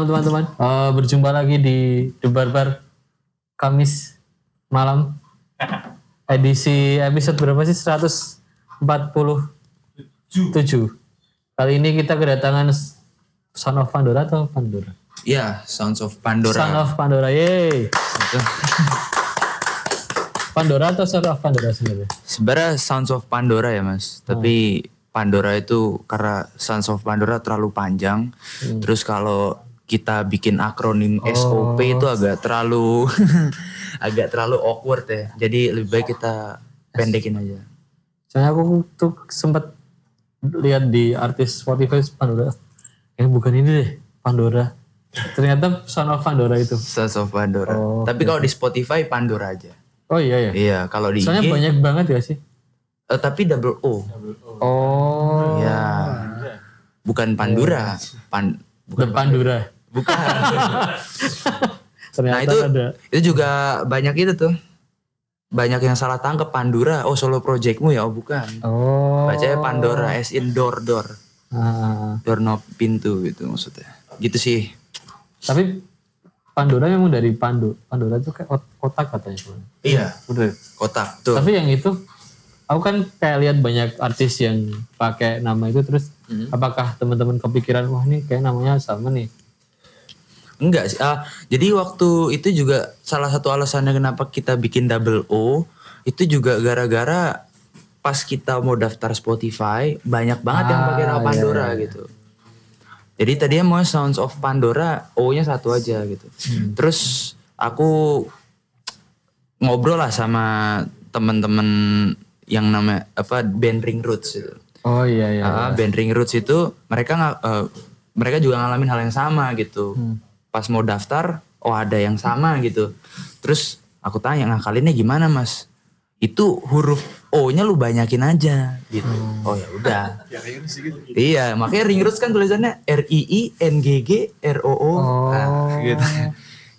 Malam teman-teman. Eh, berjumpa lagi di The Barbar Kamis malam. Edisi episode berapa sih? 147. Kali ini kita kedatangan Son of Pandora atau Pandora? Ya, Sounds of Pandora. Son of Pandora, yeay. Pandora atau Son of Pandora sebenarnya? Sebenarnya Sounds of Pandora ya mas. Tapi Pandora itu karena Sounds of Pandora terlalu panjang. Terus kalau kita bikin akronim SOP itu agak terlalu agak terlalu awkward ya. Jadi lebih baik kita pendekin aja. Soalnya aku tuh sempat lihat di artis Spotify Pandora. Eh bukan ini deh, Pandora. Ternyata Son of Pandora itu. Sounds of Pandora. Oh, Tapi kalau di Spotify Pandora aja. Oh iya ya. Iya, kalau di Soalnya IG banyak banget ya sih. eh, tapi double O. Oh. Ya. Bukan Pandura. Pan The Pandora. Bukan. Ternyata Nah itu ada. itu juga banyak itu tuh. Banyak yang salah tangkep Pandora. Oh solo projectmu ya? Oh bukan. Oh. Bacanya Pandora as in door door. Ah. Doorknob pintu gitu maksudnya. Gitu sih. Tapi Pandora memang dari Pandu. Pandora itu kayak ot- kotak katanya. Iya. Udah. Kotak tuh. Tapi yang itu aku kan kayak lihat banyak artis yang pakai nama itu terus Hmm. apakah teman-teman kepikiran wah ini kayak namanya sama nih. Enggak sih. Ah, jadi waktu itu juga salah satu alasannya kenapa kita bikin double O itu juga gara-gara pas kita mau daftar Spotify banyak banget yang pakai nama Ah, Pandora iya, iya. gitu. Jadi tadinya mau Sounds of Pandora O-nya satu aja gitu. Hmm. Terus aku ngobrol lah sama temen-temen yang nama apa band Ring Roots itu. Oh iya iya. Ah, band Ring Roots itu mereka nggak eh, mereka juga ngalamin hal yang sama gitu. Hmm. Pas mau daftar, oh ada yang sama gitu. Terus aku tanya ngakalinnya gimana mas? Itu huruf O-nya lu banyakin aja gitu. Hmm. Oh ya udah. iya, makanya Ring Roots kan tulisannya R I I N G G R O O. Nah, gitu.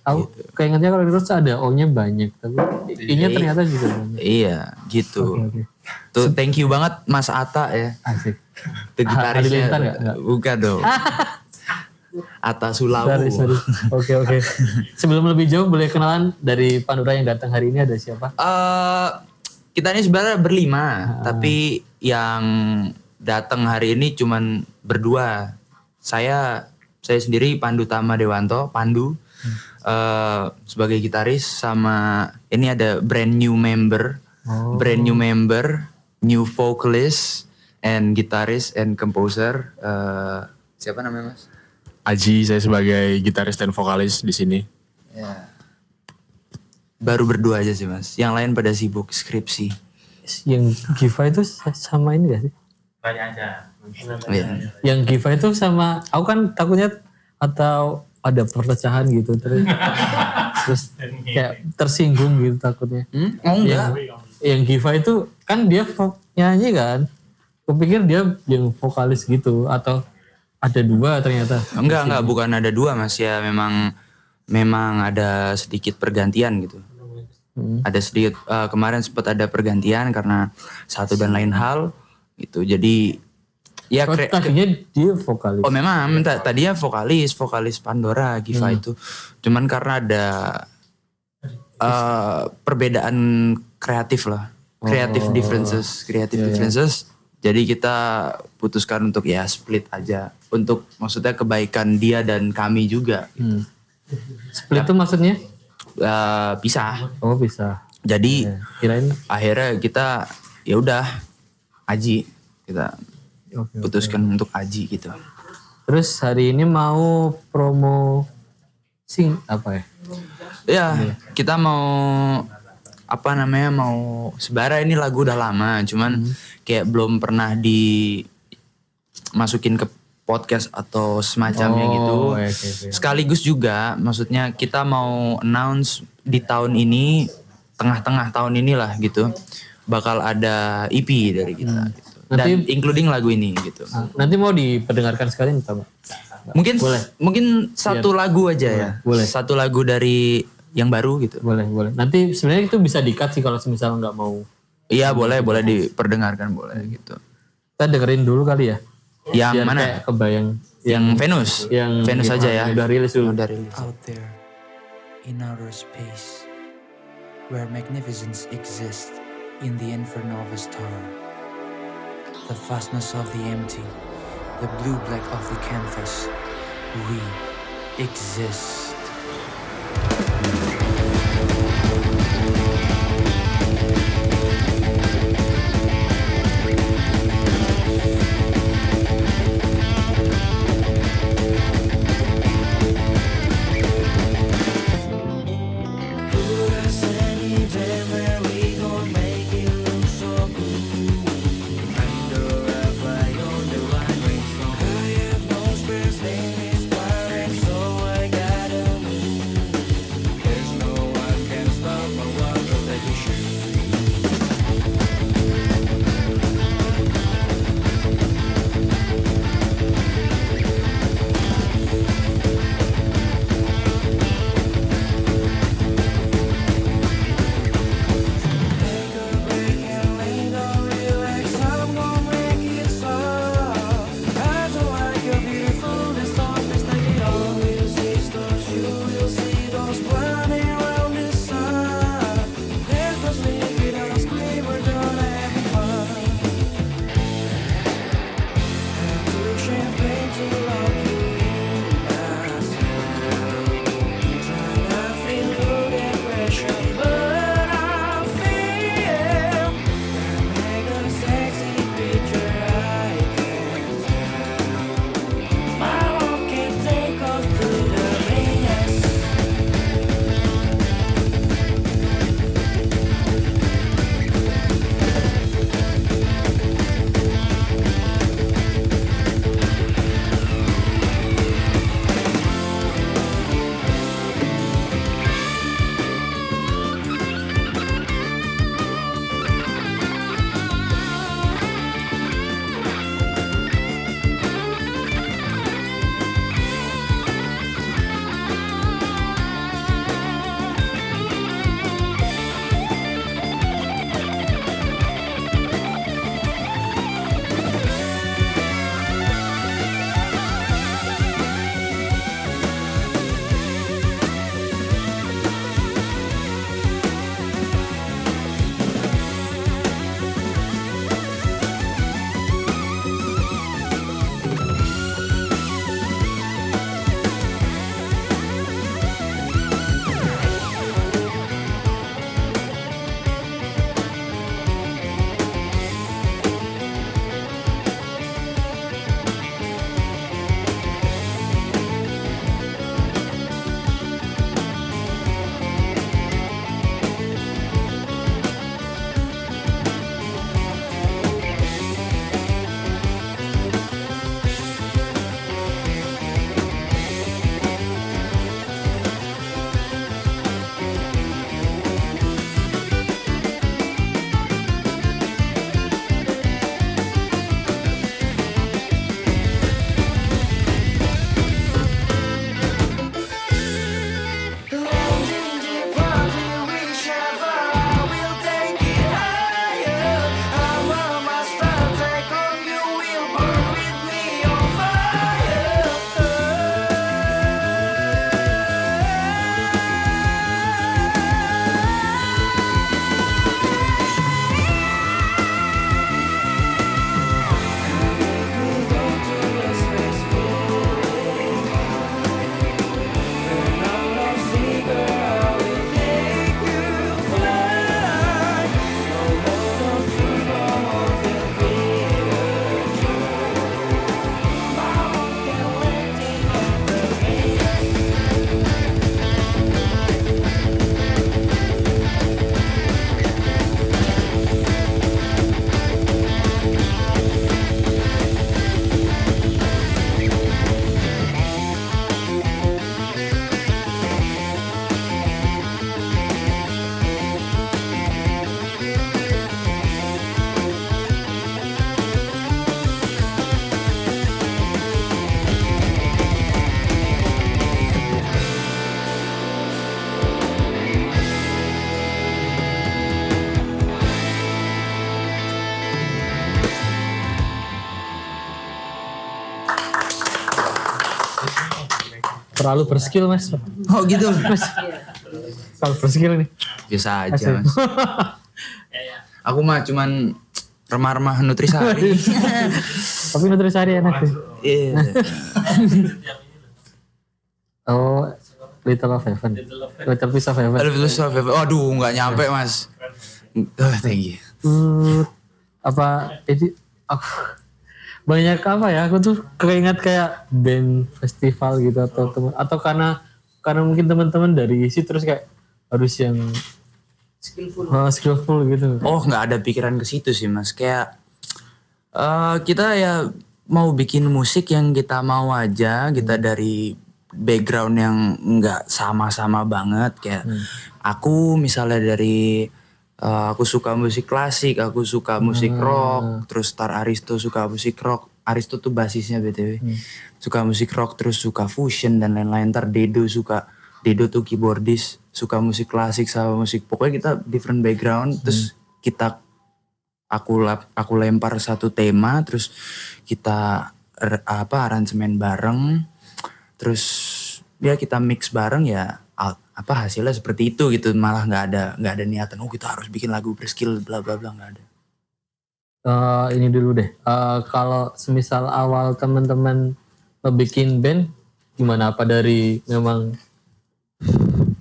Aku keingetnya kalau terus ada O-nya banyak, tapi I-nya ternyata juga banyak. Iya, gitu. Oke, oke. Tuh thank you banget Mas Ata ya. Asik. Itu gitarisnya. Nggak? Nggak. Bukan dong. Ata Sulawu. Oke, oke. Sebelum lebih jauh boleh kenalan dari Pandora yang datang hari ini ada siapa? Eh, kita ini sebenarnya berlima, Ah. tapi yang datang hari ini cuman berdua. Saya saya sendiri Pandu Tama Dewanto, Pandu Hmm. eh, sebagai gitaris sama ini ada brand new member, Oh. brand new member, new vocalist and guitarist and composer. Eh, siapa namanya mas? Aji, saya sebagai gitaris dan vokalis di sini. Ya. Baru berdua aja sih mas. Yang lain pada sibuk skripsi. Yang Giva itu sama ini gak sih? Iya. Yang Giva itu sama, aku kan takutnya atau ada perpecahan gitu terus terus kayak tersinggung gitu takutnya. Hmm? Oh enggak. Yang Giva itu kan dia nyanyi kan. Kupikir dia yang vokalis gitu atau ada dua ternyata. Enggak, enggak, bukan ada dua mas. Ya memang memang ada sedikit pergantian gitu. Hmm. Ada sedikit eh, kemarin sempat ada pergantian karena satu dan lain hal gitu. Jadi ya Oh, kre- tadinya dia vokalis. oh memang. Ta- tadinya vokalis vokalis Pandora Giva itu. Cuman karena ada eh, perbedaan kreatif lah. Creative differences creative differences. Jadi kita putuskan untuk ya split aja untuk maksudnya kebaikan dia dan kami juga. Hmm. Split itu maksudnya? Eh, pisah Oh bisa. jadi Kirain? akhirnya kita ya udah Aji. Kita Oke, putuskan untuk Aji gitu. Terus hari ini mau promo sing apa ya? Ya, kita mau apa namanya mau sebara ini lagu udah lama, cuman kayak belum pernah dimasukin ke podcast atau semacamnya Oh, gitu. oke, oke. Sekaligus juga, maksudnya kita mau announce di tahun ini tengah-tengah tahun inilah gitu, bakal ada EP dari kita. Gitu. Dan Nanti- including lagu ini gitu. Nah, nanti mau diperdengarkan sekali atau enggak? Mungkin Boleh. mungkin satu lagu aja ya. boleh. Satu lagu dari yang baru gitu. Boleh, boleh. Nanti sebenarnya itu bisa di-cut sih kalau misalnya nggak mau. Iya boleh boleh diperdengarkan boleh gitu. Kita dengerin dulu kali ya. Yang Biar mana? kayak kebayang Yang Venus. Yang Venus aja ya. Udah rilis dulu. Udah rilis. Out there, in outer space, where magnificence exists in the inferno of a star, the vastness of the empty, the blue black of the canvas, we exist. Terlalu berskill mas. Oh gitu. Terlalu berskill nih. Biasa aja mas. Aku mah cuman remah-remah nutrisari. Tapi Nutrisari enak sih. Iya. Oh, Little of Heaven. Little Piece of Heaven. Aduh, terus Aduh, nggak nyampe mas. Oh, thank you. Hmm, apa ini aku banyak apa ya aku tuh keinget kayak band festival gitu atau teman atau karena karena mungkin teman-teman dari isi terus kayak harus yang skillful skillful gitu Oh, nggak ada pikiran ke situ sih mas. Kayak eh kita ya mau bikin musik yang kita mau aja. Kita dari background yang nggak sama-sama banget. Kayak aku misalnya dari eh, aku suka musik klasik, aku suka musik rock, terus Star Aristo suka musik rock. Aristo tuh basisnya btw. Suka musik rock, terus suka fusion dan lain-lain. Ntar Dedo suka Dedo tuh keyboardis, suka musik klasik sama musik pokoknya kita different background terus kita aku lap- aku lempar satu tema terus kita apa aransemen bareng terus ya kita mix bareng ya apa hasilnya seperti itu gitu malah nggak ada nggak ada niatan oh kita harus bikin lagu berskill bla bla bla nggak ada Eh, ini dulu deh Eh, kalau semisal awal teman-teman bikin band gimana apa dari memang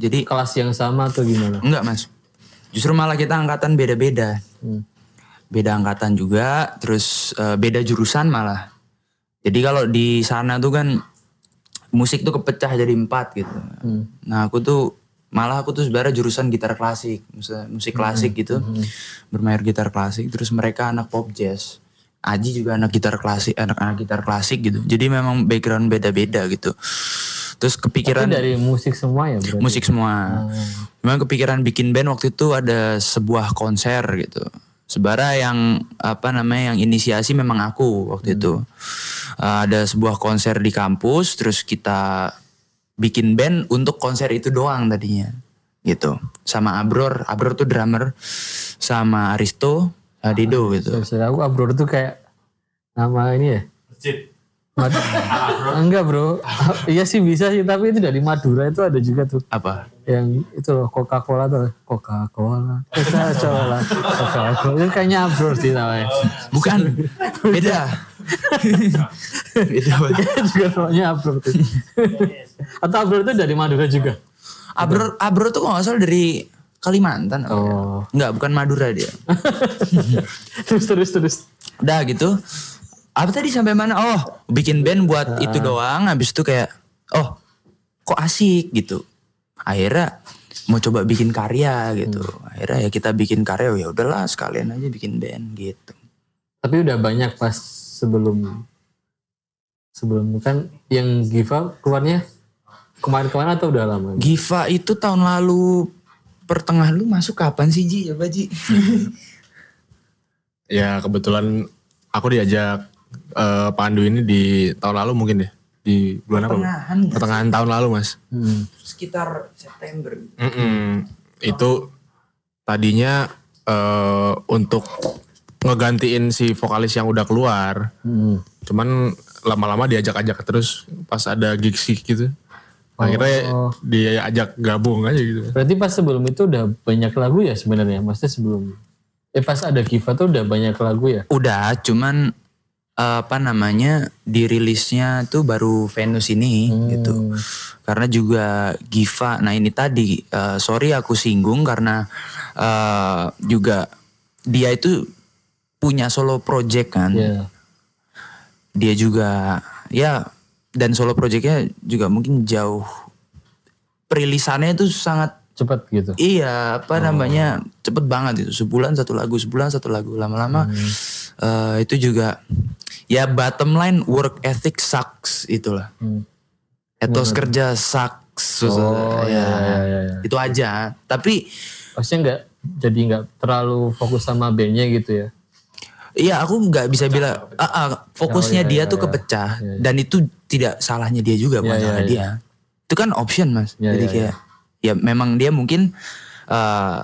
jadi kelas yang sama atau gimana Enggak mas. Justru malah kita angkatan beda-beda. Hmm. Beda angkatan juga, terus eh, beda jurusan malah. Jadi kalau di sana tuh kan musik tuh kepecah jadi empat gitu. Hmm. Nah aku tuh malah aku tuh sebenarnya jurusan gitar klasik, musik, musik klasik gitu, bermain gitar klasik. Terus mereka anak pop jazz. Aji juga anak gitar klasik, anak-anak gitar klasik gitu. Jadi memang background beda-beda gitu. Terus kepikiran dari musik semua ya berarti musik semua. Memang kepikiran bikin band waktu itu ada sebuah konser gitu. Sebara yang apa namanya yang inisiasi memang aku waktu itu. Uh, ada sebuah konser di kampus terus kita bikin band untuk konser itu doang tadinya. Gitu. Sama Abror, Abror tuh drummer sama Aristo, sama Dido gitu. Maksud aku Abror tuh kayak nama ini ya? Mad- Enggak bro, iya sih bisa sih tapi itu dari Madura itu ada juga tuh Apa? yang itu loh Coca Cola tuh Coca Cola, Coca Cola, Coca Cola itu kayaknya Abror sih namanya. Bukan. Beda. Beda banget. juga namanya tuh. Atau Abror itu dari Madura juga. Abror, Abror tuh kalau nggak salah dari Kalimantan. ya? Oh. Enggak, bukan Madura dia. terus terus terus. Udah gitu. Apa tadi sampai mana? Oh, bikin band buat itu doang. Habis itu kayak, oh, kok asik gitu. Akhirnya mau coba bikin karya gitu. Akhirnya ya kita bikin karya. Ya udahlah, sekalian aja bikin band gitu. Tapi udah banyak pas sebelum sebelum kan yang Giva keluarnya kemarin-kemarin atau udah lama? Giva itu tahun lalu pertengahan lu masuk kapan sih Ji? Coba Ji. Ya kebetulan aku diajak eh, Pandu ini di tahun lalu mungkin ya. Di bulan apa? Pertengahan Pertengahan tahun lalu mas. Hmm. sekitar September. Mm-mm. Itu tadinya eh, untuk ngegantiin si vokalis yang udah keluar. Hmm. Cuman lama-lama diajak-ajak terus pas ada gigs gitu. Akhirnya Oh. dia ajak gabung aja gitu. Berarti pas sebelum itu udah banyak lagu ya sebenarnya? Maksudnya sebelum eh pas ada Giva tuh udah banyak lagu ya? Udah, cuman apa namanya dirilisnya tuh baru Venus ini gitu. Karena juga Giva, nah ini tadi eh, sorry aku singgung karena eh, juga dia itu punya solo project kan. Ya. Dia juga ya dan solo projectnya juga mungkin jauh perilisannya itu sangat Cepat gitu. Iya, apa namanya cepet banget itu sebulan satu lagu, sebulan satu lagu. Lama-lama eh, itu juga ya bottom line work ethic sucks itulah. Hmm. Etos kerja sucks. Oh, ya, iya, iya, iya, iya. Itu aja. Tapi Maksudnya nggak jadi nggak terlalu fokus sama bandnya gitu ya? Iya aku nggak bisa bilang ah, ah, fokusnya Oh, iya, dia iya, tuh iya. kepecah Iya, iya. dan itu tidak salahnya dia juga bukan Iya, iya, salah iya. dia. Itu kan option mas. Iya, Jadi iya, kayak ya memang dia mungkin eh,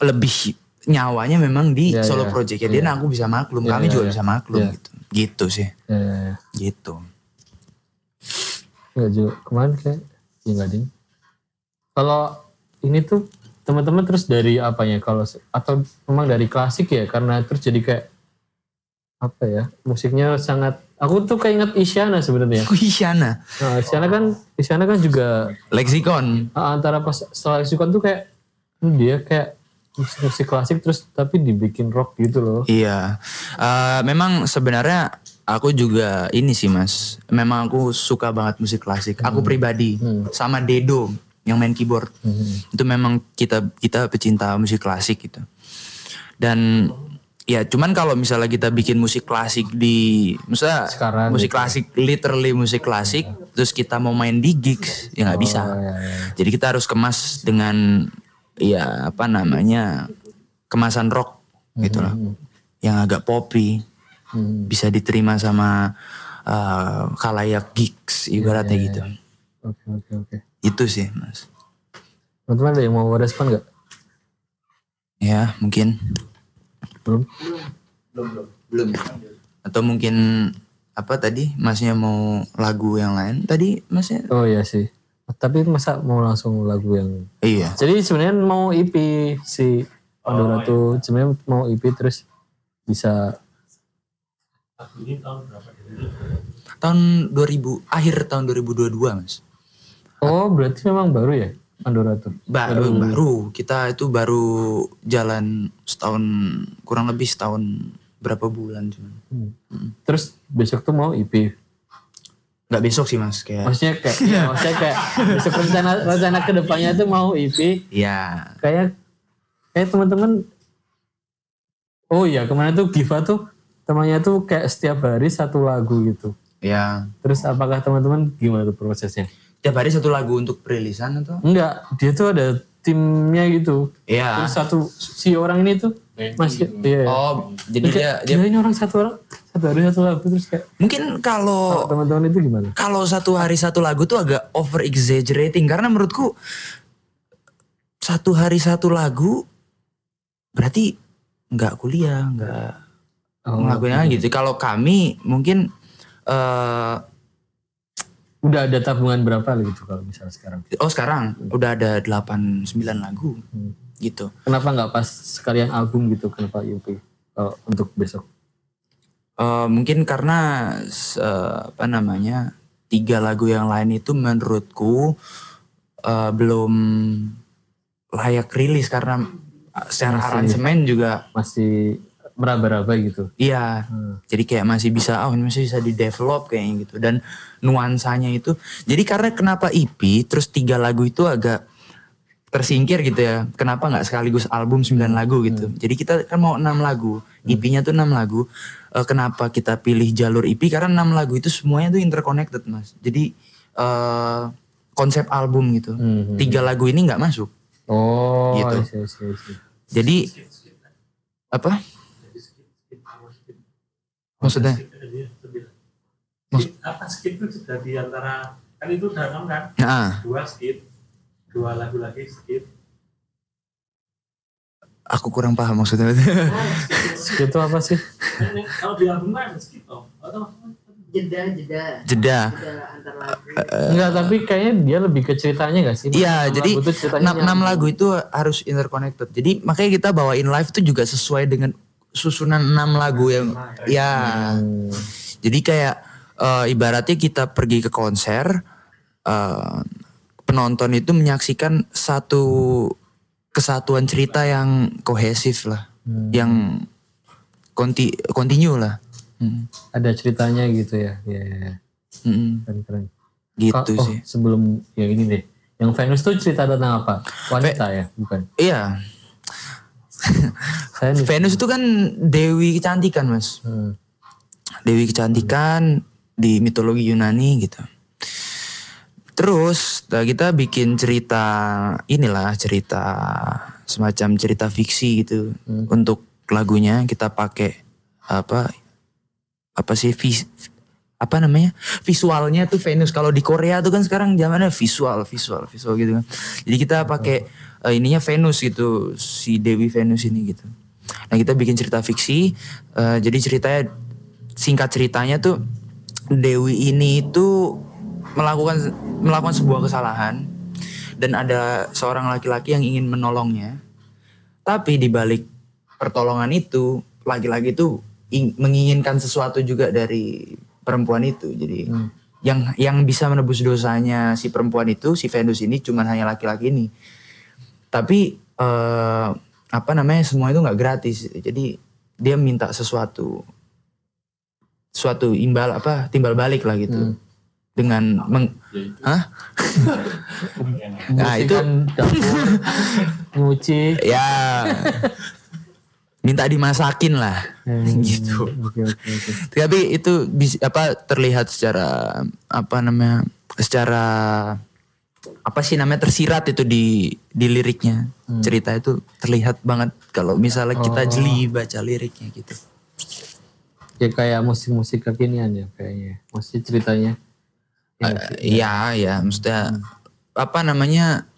lebih nyawanya memang di Iya, solo iya. projectnya dia. Nah aku bisa maklum, Iya, kami iya, juga iya. bisa maklum Iya. gitu. Gitu sih, Ya, ya, ya. gitu. Enggak juga. Kemarin kayak ya ding. Kalau ini tuh teman-teman terus dari apanya kalau atau memang dari klasik ya karena terus jadi kayak apa ya musiknya sangat aku tuh kayak inget Isyana sebenarnya. Oh, Isyana. Nah, Isyana kan Isyana kan juga Lexicon. ah, antara pas setelah Lexicon tuh kayak hmm, dia kayak musik, klasik terus tapi dibikin rock gitu loh. Iya. Eh, memang sebenarnya aku juga ini sih mas. Memang aku suka banget musik klasik. Aku pribadi sama Dedo yang main keyboard. Itu memang kita kita pecinta musik klasik gitu. Dan ya cuman kalau misalnya kita bikin musik klasik di misalnya Sekarang musik klasik literally musik klasik terus kita mau main di gigs ya nggak bisa. Oh, ya, ya. Jadi kita harus kemas dengan ya apa namanya kemasan rock gitu lah, yang agak poppy, Hmm. bisa diterima sama uh, kalayak gigs ibaratnya gitu. Oke oke oke. Itu sih mas. Teman-teman ada yang mau respon nggak? Ya mungkin Belum. belum. Atau mungkin apa tadi masnya mau lagu yang lain? Tadi masnya? Oh iya sih. Tapi masa mau langsung lagu yang Iya. Jadi sebenarnya mau EP si Pandora tuh sebenarnya mau EP terus bisa Tahun 2000 akhir tahun 2022 mas. Oh berarti memang baru ya Pandora tuh. Baru, baru kita itu baru jalan setahun kurang lebih setahun berapa bulan cuman. Terus besok tuh mau EP. Nggak besok sih mas kayak. Maksudnya kayak ya, maksudnya kayak besok rencana rencana ke depannya tuh mau EP. Ya Kayak kayak teman-teman. Oh iya kemarin tuh Giva tuh temannya tuh kayak setiap hari satu lagu gitu. ya Terus apakah teman-teman gimana tuh prosesnya? tiap hari satu lagu untuk perilisan atau? Enggak, dia tuh ada timnya gitu. Iya. Terus satu si orang ini tuh masih iya. Oh jadi dia, Kayak, dia ini orang satu orang satu hari satu lagu terus kayak mungkin kalau teman-teman itu gimana? kalau satu hari satu lagu tuh agak over exaggerating karena menurutku satu hari satu lagu berarti nggak kuliah nggak Oh, ngelakuin gitu. Kalau kami mungkin eh Udah ada tabungan berapa gitu kalau misalnya sekarang? oh sekarang udah ada 8 9 lagu gitu. Kenapa nggak pas sekalian album gitu? Kenapa EP kalau untuk besok? Eh, mungkin karena eh, apa namanya tiga lagu yang lain itu menurutku eh, belum layak rilis karena secara aransemen juga Masih meraba-raba gitu. iya jadi kayak masih bisa oh ini masih bisa di develop kayaknya gitu dan nuansanya itu jadi karena kenapa EP terus tiga lagu itu agak tersingkir gitu ya. Kenapa nggak sekaligus album 9 lagu gitu? Jadi kita kan mau enam lagu. EP-nya tuh enam lagu. Eh, kenapa kita pilih jalur EP karena enam lagu itu semuanya tuh interconnected mas. Jadi eh konsep album gitu. Hmm. tiga lagu ini nggak masuk. Oh, Gitu. I see, I see, I see. jadi apa? Maksudnya? Skit, apa skit itu sudah di antara kan itu udah enam kan? Nah. Dua skit dua lagu lagi skit aku kurang paham maksudnya. Itu apa sih? Kalau di album kan toh atau jeda jeda. Jeda. Jeda antar lagu. Enggak, tapi kayaknya dia lebih ke ceritanya gak sih? Iya, Enam jadi enam, lagu itu harus interconnected. Jadi makanya kita bawain live tuh juga sesuai dengan susunan enam lagu yang ya. Jadi kayak eh, ibaratnya kita pergi ke konser, eh, penonton itu menyaksikan satu kesatuan cerita yang kohesif lah, yang konti continue lah. Hmm. Ada ceritanya gitu ya. Iya, iya, iya. Mm-mm. Keren, keren. Gitu oh, sih. sebelum yang ini deh. Yang Venus tuh cerita tentang apa? Wanita ya, bukan? Iya, nih. Venus itu kan dewi kecantikan mas. Hmm. Dewi kecantikan di mitologi Yunani gitu. Terus eh, kita bikin cerita inilah cerita semacam cerita fiksi gitu. Untuk lagunya kita pakai apa apa sih vis, apa namanya visualnya tuh Venus. Kalau di Korea tuh kan sekarang zamannya visual visual visual gitu kan. Jadi kita pakai eh, ininya Venus gitu si Dewi Venus ini gitu. Nah kita bikin cerita fiksi eh, jadi ceritanya singkat ceritanya tuh Dewi ini itu melakukan melakukan sebuah kesalahan dan ada seorang laki-laki yang ingin menolongnya. Tapi di balik pertolongan itu, laki-laki itu ing- menginginkan sesuatu juga dari perempuan itu. Jadi yang yang bisa menebus dosanya si perempuan itu, si Venus ini cuman hanya laki-laki ini. Tapi eh, apa namanya semua itu nggak gratis. Jadi dia minta sesuatu suatu imbal apa timbal balik lah gitu dengan meng Hah? nah itu dapur, nyuci. ya. Minta dimasakin lah. Hmm, gitu. Oke oke oke. tapi itu bisa apa terlihat secara apa namanya secara apa sih namanya tersirat itu di di liriknya. Cerita itu terlihat banget kalau misalnya kita jeli baca liriknya gitu. Ya kayak musik-musik kekinian ya kayaknya. Masih ceritanya. Ya, Iya, ya, maksudnya apa namanya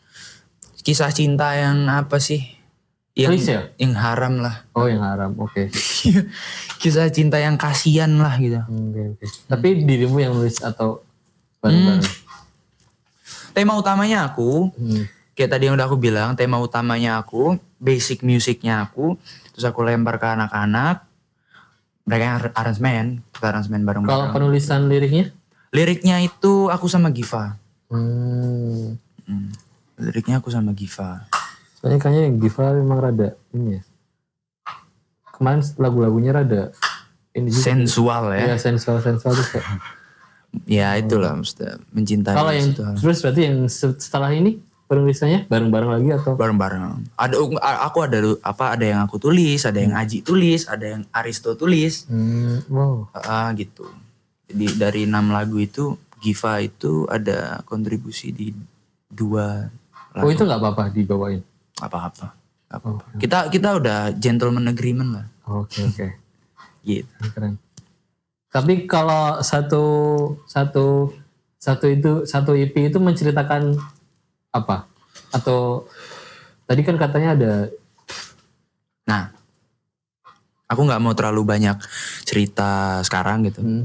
kisah cinta yang apa sih? Yang Klise ya? yang haram lah. Oh yang haram. Oke. kisah cinta yang kasihan lah gitu. Oke oke. Tapi dirimu yang nulis atau bareng-bareng? Tema utamanya aku, Hmm. kayak tadi yang udah aku bilang, tema utamanya aku, basic musiknya aku, terus aku lempar ke anak-anak. Mereka yang ar- aransemen, kita aransemen Kalau bareng-bareng. penulisan liriknya? Liriknya itu aku sama Giva. Hmm. Hmm. Liriknya aku sama Giva. Soalnya kayaknya yang Giva memang rada ini ya. Kemarin lagu-lagunya rada ini juga. Sensual ya. Iya sensual sensual tuh kayak. Ya itulah maksudnya mencintai Kalau yang hal. terus berarti yang se- setelah ini penulisannya bareng-bareng lagi atau? bareng-bareng. Ada aku ada apa ada yang aku tulis, ada yang Aji tulis, ada yang Aristo tulis. Hmm, wow. Ah gitu. Jadi dari enam lagu itu Giva itu ada kontribusi di dua Oh lagu itu nggak apa-apa dibawain. apa-apa. Nggak apa-apa. Kita kita udah gentleman agreement lah. Oke oke. Gitu. Keren. Tapi kalau satu satu satu itu satu EP itu menceritakan apa? Atau tadi kan katanya ada Nah, aku nggak mau terlalu banyak cerita sekarang gitu. hmm,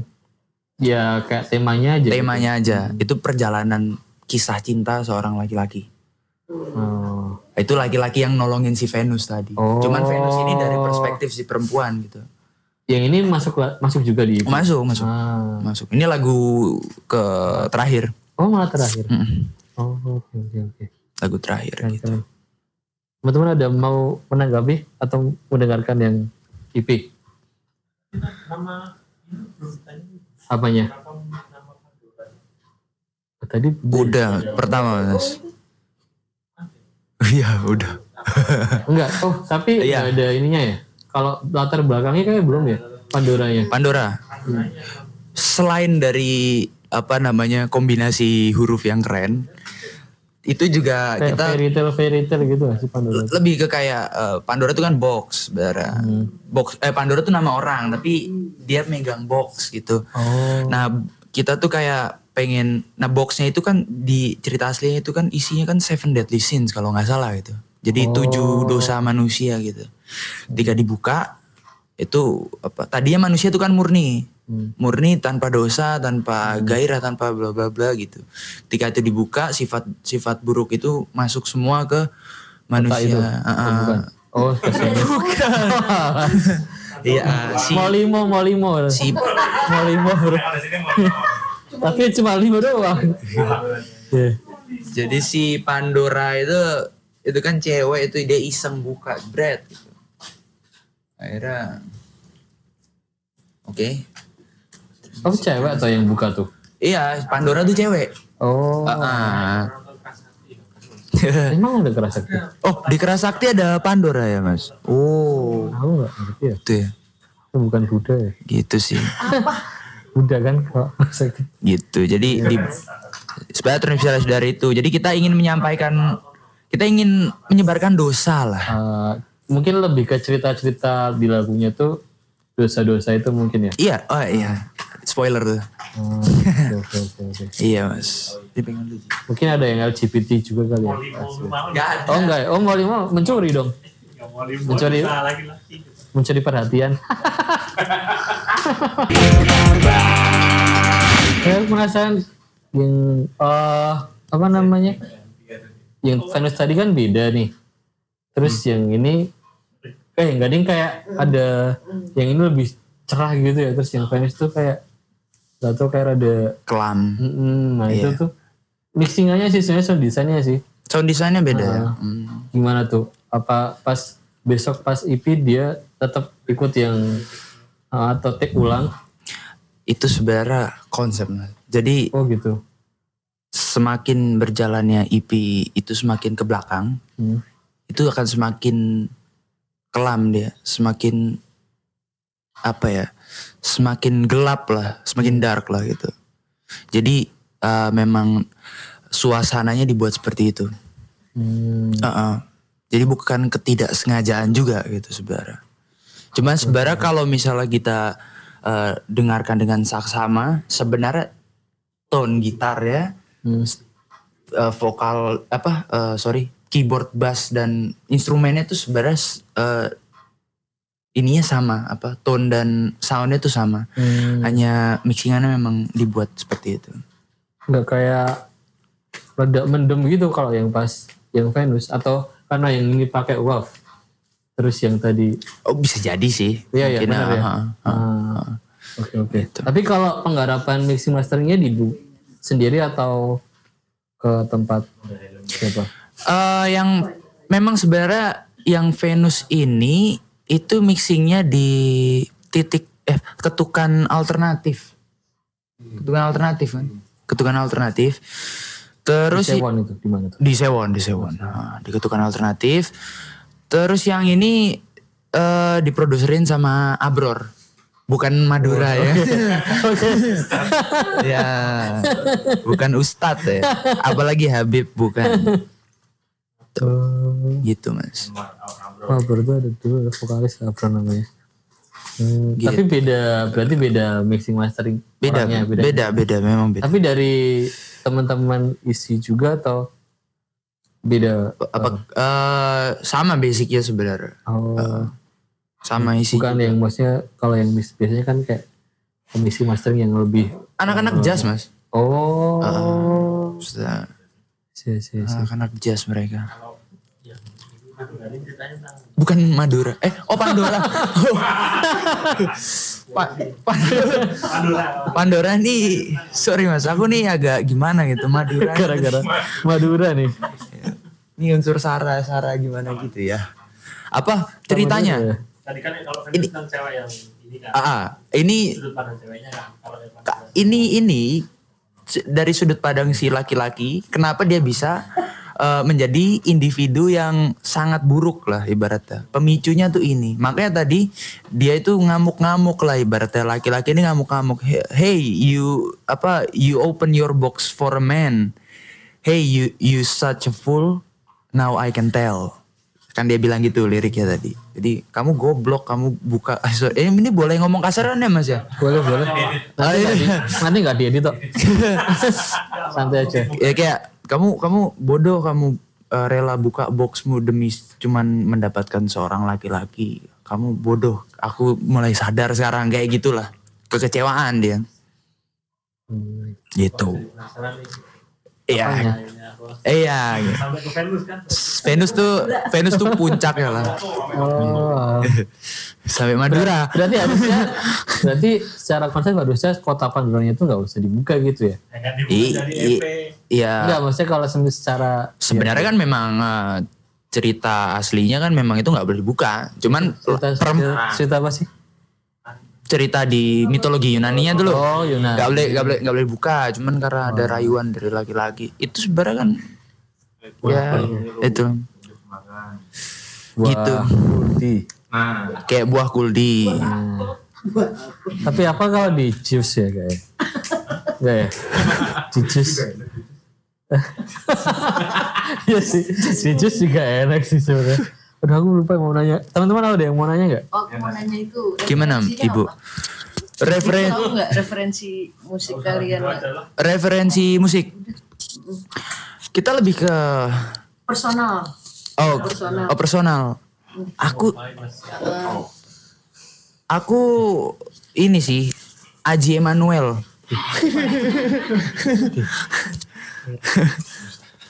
ya kayak temanya aja. gitu. Temanya aja itu perjalanan kisah cinta seorang laki-laki. Oh. Itu laki-laki yang nolongin si Venus tadi. Oh. Cuman Venus ini dari perspektif si perempuan gitu. Yang ini masuk masuk juga di. Masuk, masuk, Ah. masuk. Ini lagu ke terakhir. Oh malah terakhir. Mm-mm. Oh oke oke oke. Lagu terakhir Keren, gitu. keren. Teman-teman ada mau menanggapi atau mendengarkan yang E EP? Nama ini belum tanya Apanya? Tadi Udah, pertama mas. Iya, udah. enggak. Oh, tapi nggak ada ininya ya. Kalau latar belakangnya kayak belum ya. Pandoranya. Pandora. Selain dari apa namanya kombinasi huruf yang keren, itu juga Kayak kita fairy tale fairy tale gitu sih Pandora. lebih ke kayak eh, Pandora itu kan box, sebenarnya. Box eh Pandora tuh nama orang, tapi dia megang box gitu. Oh. Nah, kita tuh kayak pengen nah boxnya itu kan di cerita aslinya itu kan isinya kan seven deadly sins kalau nggak salah gitu. Jadi tujuh dosa manusia gitu. Ketika dibuka itu apa? Tadinya manusia itu kan murni. Murni tanpa dosa, tanpa gairah, tanpa bla bla bla gitu. Ketika itu dibuka sifat sifat buruk itu masuk semua ke manusia. itu? Ah. Bukan. Oh, ke sini. Iya, si mau limo, mau limo. si Mau limo, bro. Tapi cuma limo doang. Iya. Jadi si Pandora itu itu kan cewek itu dia iseng buka bread gitu. Akhirnya Oke. Oh, cewek atau yang buka tuh? Iya, Pandora tuh cewek. Oh. Ah, ah. Emang udah kerasa gitu? oh, di Kerasakti ada Pandora ya, Mas? Oh, Aku nggak ngerti ya. gitu ya. Itu bukan Buddha ya. Gitu sih. Buddha kan kalau sakit. Gitu. Jadi di sebenarnya terinspirasi dari itu. Jadi kita ingin menyampaikan kita ingin menyebarkan dosa lah. Eh, mungkin lebih ke cerita-cerita di lagunya tuh dosa-dosa itu mungkin ya. Iya, oh iya. Spoiler tuh. Oh, oke, oke, oke, oke. Iya, Mas. Mungkin ada yang LGBT juga kali ya. Gak ada. Oh enggak, ya? oh mau lima mencuri dong, Mencuri- mencuri perhatian. Saya penasaran yang eh apa namanya yang Venus tadi kan beda nih terus yang ini kayak enggak ding kayak ada yang ini lebih cerah gitu ya terus yang Venus tuh kayak gak tau kayak ada Kelam. Mm, nah itu tuh mixingannya sih sebenarnya sound desainnya sih Sound desainnya beda ya. Hmm. gimana tuh apa pas besok pas EP dia tetap ikut yang uh, atau take ulang Itu sebenarnya konsep. Mas. Jadi oh gitu semakin berjalannya EP itu semakin ke belakang, Hmm. itu akan semakin kelam dia, semakin apa ya, semakin gelap lah, semakin dark lah gitu. Jadi eh, memang suasananya dibuat seperti itu. Hmm. Uh-uh. Jadi bukan ketidaksengajaan juga gitu sebenarnya. Cuman sebenarnya kalau misalnya kita eh, dengarkan dengan saksama, sebenarnya tone gitar ya, Hmm. eh, vokal apa eh, sorry keyboard bass dan instrumennya tuh sebenarnya eh, ininya sama apa tone dan soundnya tuh sama. Hmm. hanya mixingannya memang dibuat seperti itu. Nggak kayak rada mendem gitu kalau yang pas yang Venus atau karena yang ini pakai wave terus yang tadi. Oh bisa jadi sih. Iya, iya, benar ya. ah, ah, ah. oke oke. Tapi kalau penggarapan mixing masteringnya di bu sendiri atau ke tempat siapa? Eh, yang memang sebenarnya yang Venus ini itu mixingnya di titik eh ketukan alternatif. Ketukan alternatif kan? Ketukan alternatif. Terus i- Sewon itu di mana tuh? Di Sewon di Sewon. Nah, di ketukan alternatif. Terus yang ini eh diproduserin sama Abror. Bukan Madura ya. Ya bukan Ustadz ya. Apalagi Habib bukan Oh, gitu mas. Wah berarti ada ada vokalis apa namanya. Hmm, Gitu. tapi beda berarti beda mixing mastering beda orangnya, beda beda, memang beda. Tapi dari teman-teman isi juga atau beda? Apa eh, sama basicnya sebenarnya. Oh. Sama isi bukan yang maksudnya kalau yang biasanya kan kayak komisi mastering yang lebih anak-anak jazz mas. Oh. Sudah, si si si. anak-anak jazz mereka. Madura ini ceritanya tentang bukan Madura. Eh oh Pandora. Oh. Pa- Pandora. Pandora nih sorry mas. Aku nih agak gimana gitu Madura gara-gara Madura nih. Ini unsur Sara Sara gimana gitu ya. Apa ceritanya? Tadi kan kalau Venus tentang cewek yang ini kan. ah, ah, ini Sudut pandang ceweknya kan. Kalau ini ini dari sudut pandang si laki-laki kenapa dia bisa eh, menjadi individu yang sangat buruk lah ibaratnya. Pemicunya tuh ini. Makanya tadi dia itu ngamuk-ngamuk lah ibaratnya. Laki-laki ini ngamuk-ngamuk. He- hey you apa you open your box for a man. Hey you you such a fool. Now I can tell kan dia bilang gitu liriknya tadi. Jadi kamu goblok kamu buka eh, sorry, eh, ini boleh ngomong kasaran ya mas ya? Boleh boleh. Ah, nanti iya. nggak di, nanti nggak diedit kok santai aja. Ya kayak kamu kamu bodoh kamu eh, rela buka boxmu demi cuman mendapatkan seorang laki-laki. Kamu bodoh. Aku mulai sadar sekarang kayak gitulah. Kekecewaan dia. Gitu iya. Aku iya sampai ke Venus kan. Venus tuh Venus tuh puncak ya lah. Oh. Sampai Madura. Berarti harusnya berarti secara konsep harusnya kota Pandoranya itu nggak usah dibuka gitu ya? Ya EP. iya. Enggak maksudnya kalau secara sebenarnya kan memang eh, cerita aslinya kan memang itu nggak boleh dibuka. Cuman cerita, cerita, cerita apa sih cerita di mitologi Yunani-nya loh. oh Yunani Gak boleh gak boleh gak boleh buka, cuman karena ada rayuan dari laki-laki. Itu sebenarnya kan ya itu Wah, gitu. Kuldi. Nah, kayak buah kuldi. tapi apa kalau di jus ya kayak Enggak ya di jus Iya sih di jus juga enak sih sebenarnya Udah aku lupa mau nanya teman-teman ada yang mau nanya nggak Oh, aku mau nanya itu. Gimana Ibu? Referen referensi musik kalian? referensi musik. Kita lebih ke Personal. oh, Personal. oh personal. Aku aku ini sih Aji Emanuel.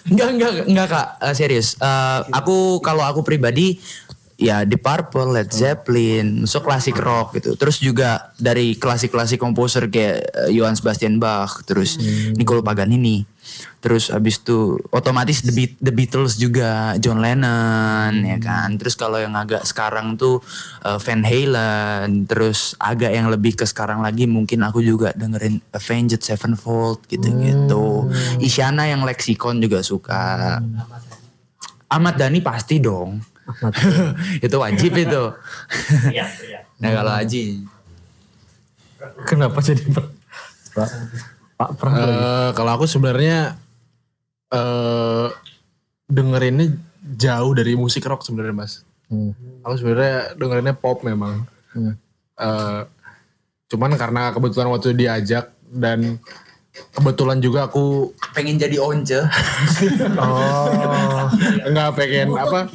Enggak, enggak, enggak kak, Eh, serius. Eh, aku kalau aku pribadi ya di Purple, Led Zeppelin, so klasik rock gitu. Terus juga dari klasik-klasik komposer kayak eh, Johann Sebastian Bach, terus Niccolo Paganini. Terus abis itu otomatis The, Beat- The Beatles juga, John Lennon ya kan. Terus kalau yang agak sekarang tuh eh, Van Halen, terus agak yang lebih ke sekarang lagi mungkin aku juga dengerin Avenged Sevenfold gitu-gitu. Isyana yang Lexicon juga suka. Ahmad Dhani pasti dong. itu wajib itu. Iya, iya. nah kalau Haji Kenapa jadi Pak? Pak? Eh, kalau aku sebenarnya eh dengerinnya jauh dari musik rock sebenarnya mas. Hmm. Aku sebenarnya dengerinnya pop memang. Hmm. Eh, cuman karena kebetulan waktu diajak dan kebetulan juga aku pengen jadi once. Oh, nggak pengen apa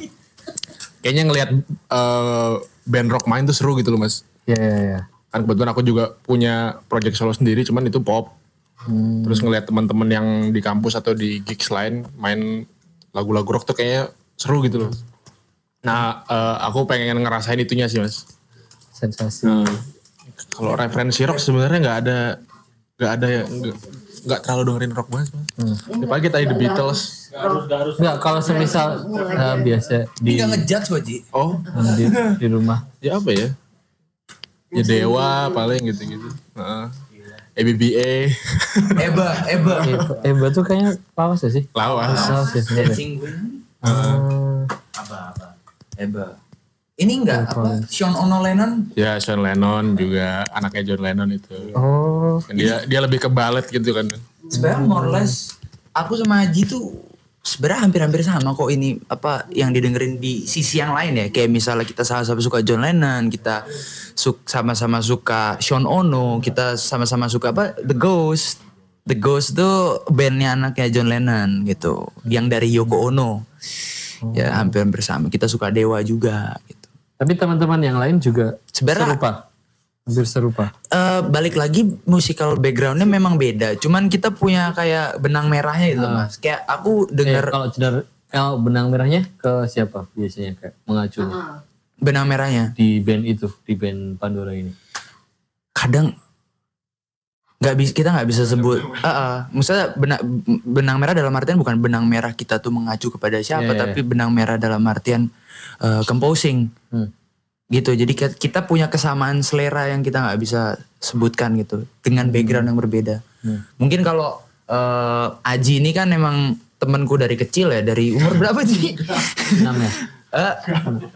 kayaknya ngelihat eh, band rock main tuh seru gitu loh mas ya ya ya. kan kebetulan aku juga punya project solo sendiri cuman itu pop Hmm. terus ngelihat teman-teman yang di kampus atau di gigs lain main lagu-lagu rock tuh kayaknya seru gitu loh nah eh, aku pengen ngerasain itunya sih mas Sensasi. kalau referensi rock sebenarnya nggak ada nggak ada ya nggak nggak terlalu dengerin rock banget mas Hmm. ya, paling kita di The Beatles Enggak, kalau semisal eh, biasa di, Tidak ngejudge Waji. oh di di rumah. ya apa ya ya Dewa paling gitu-gitu Heeh. ABBA Eba, Eba. Eh, eh tuh kayaknya lawas ya sih? lawas Lawas ya sebenarnya. Dancing Queen. Oh, Eba. Ini enggak apa? Sean Ono Lennon. ya Sean Lennon juga anaknya John Lennon itu oh, dia dia lebih ke ballet gitu kan Sebenarnya more or less aku sama Haji tuh sebenarnya hampir-hampir sama kok ini apa yang didengerin di sisi yang lain ya. Kayak misalnya kita sama-sama suka John Lennon kita sama-sama suka Sean Ono kita sama-sama suka apa The Ghost. The Ghost tuh bandnya anaknya John Lennon gitu yang dari Yoko Ono. Ya hampir-hampir sama. Kita suka Dewa juga gitu. Tapi teman-teman yang lain juga Sebenarnya- serupa. Hampir serupa. Eh, balik lagi musikal backgroundnya memang beda cuman kita punya kayak benang merahnya gitu mas kayak aku Eh, denger kalau cedar kalau benang merahnya ke siapa biasanya kayak mengacu benang merahnya di band itu, di band Pandora ini. kadang nggak bisa kita nggak bisa sebut Ah, ah. misalnya benang benang merah dalam artian bukan benang merah kita tuh mengacu kepada siapa Iya, iya. tapi benang merah dalam artian eh, composing Hmm. Gitu. Jadi ki- kita punya kesamaan selera yang kita nggak bisa sebutkan gitu dengan background yang berbeda. Hmm. mungkin kalau eh, Aji ini kan emang temanku dari kecil ya dari umur berapa sih? Enam ya? Eh,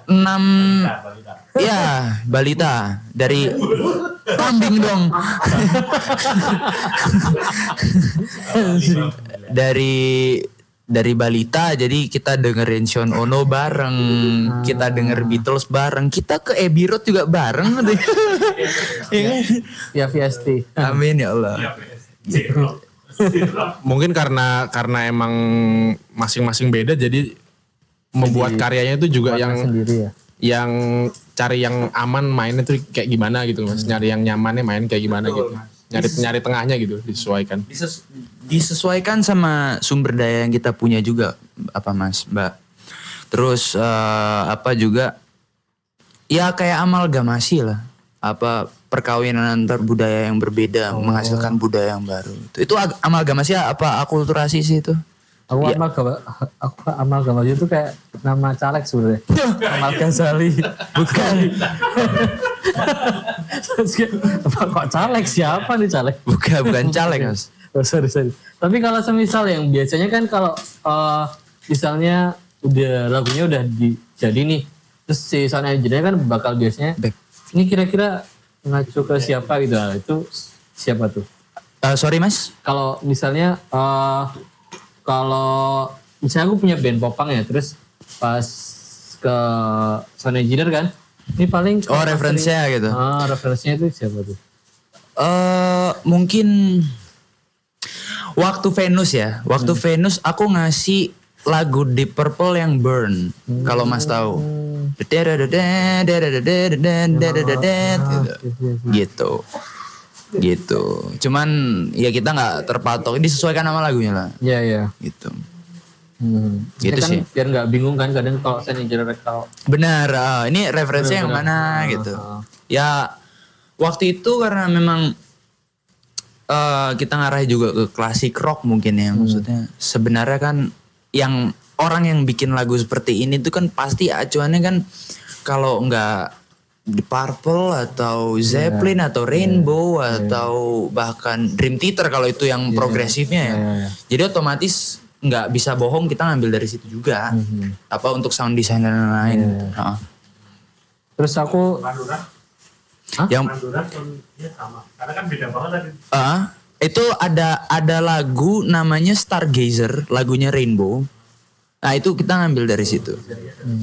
enam ya balita. Dari kambing dong. Dari dari balita jadi kita dengerin Sean Ono bareng kita denger Beatles bareng kita ke Abbey Road juga bareng. Iya. kan? Ya VST. amin ya Allah. Mungkin karena karena emang masing-masing beda jadi membuat karyanya itu juga yang sendiri ya. yang cari yang aman mainnya tuh kayak gimana gitu. Mas nyari yang nyamannya main kayak gimana gitu nyari nyari tengahnya gitu disesuaikan. Dises- disesuaikan sama sumber daya yang kita punya juga apa mas mbak. Terus eh, apa juga ya kayak amalgamasi lah. Apa perkawinan antar budaya yang berbeda menghasilkan budaya yang baru. Itu, itu amalgamasi apa akulturasi sih itu Aku Iya. amal gama, aku amal gama itu kayak nama caleg sebenarnya. Amal Ghazali. Bukan. Terus apa kok caleg siapa nih caleg? bukan bukan caleg mas Oh, sorry, sorry. Tapi kalau semisal yang biasanya kan kalau eh, misalnya udah lagunya udah di, jadi nih, terus si sound engineer kan bakal biasanya, Back. ini kira-kira ngacu ke siapa gitu, nah, itu siapa tuh? Eh, sorry mas Kalau misalnya, eh, kalau misalnya aku punya band popang ya, terus pas ke sound engineer kan, ini paling oh referensinya gitu Ah, referensinya itu siapa tuh? eh mungkin waktu Venus ya. Waktu Venus aku ngasih lagu Deep Purple yang Burn. Kalau Mas tahu. Gitu. Gitu. gitu. Cuman ya kita nggak terpatok, disesuaikan sama lagunya lah, Iya iya. gitu. Hmm. Gitu kan sih. biar nggak bingung kan kadang kalau saya jelek kalau Benar, ah, ini referensi yang mana gitu. Ah, ah. Ya waktu itu karena memang eh, kita ngarah juga ke klasik rock mungkin ya maksudnya. Sebenarnya kan yang orang yang bikin lagu seperti ini tuh kan pasti acuannya kan kalau nggak The Purple atau Zeppelin atau Rainbow atau bahkan Dream Theater kalau itu yang progresifnya ya. Iya, iya. Jadi otomatis nggak bisa bohong kita ngambil dari situ juga. Apa untuk sound design dan lain-lain. Heeh. Terus aku Hah? Yang sama. Karena kan beda banget tadi. Itu ada ada lagu namanya Stargazer, lagunya Rainbow. Nah itu kita ngambil dari situ.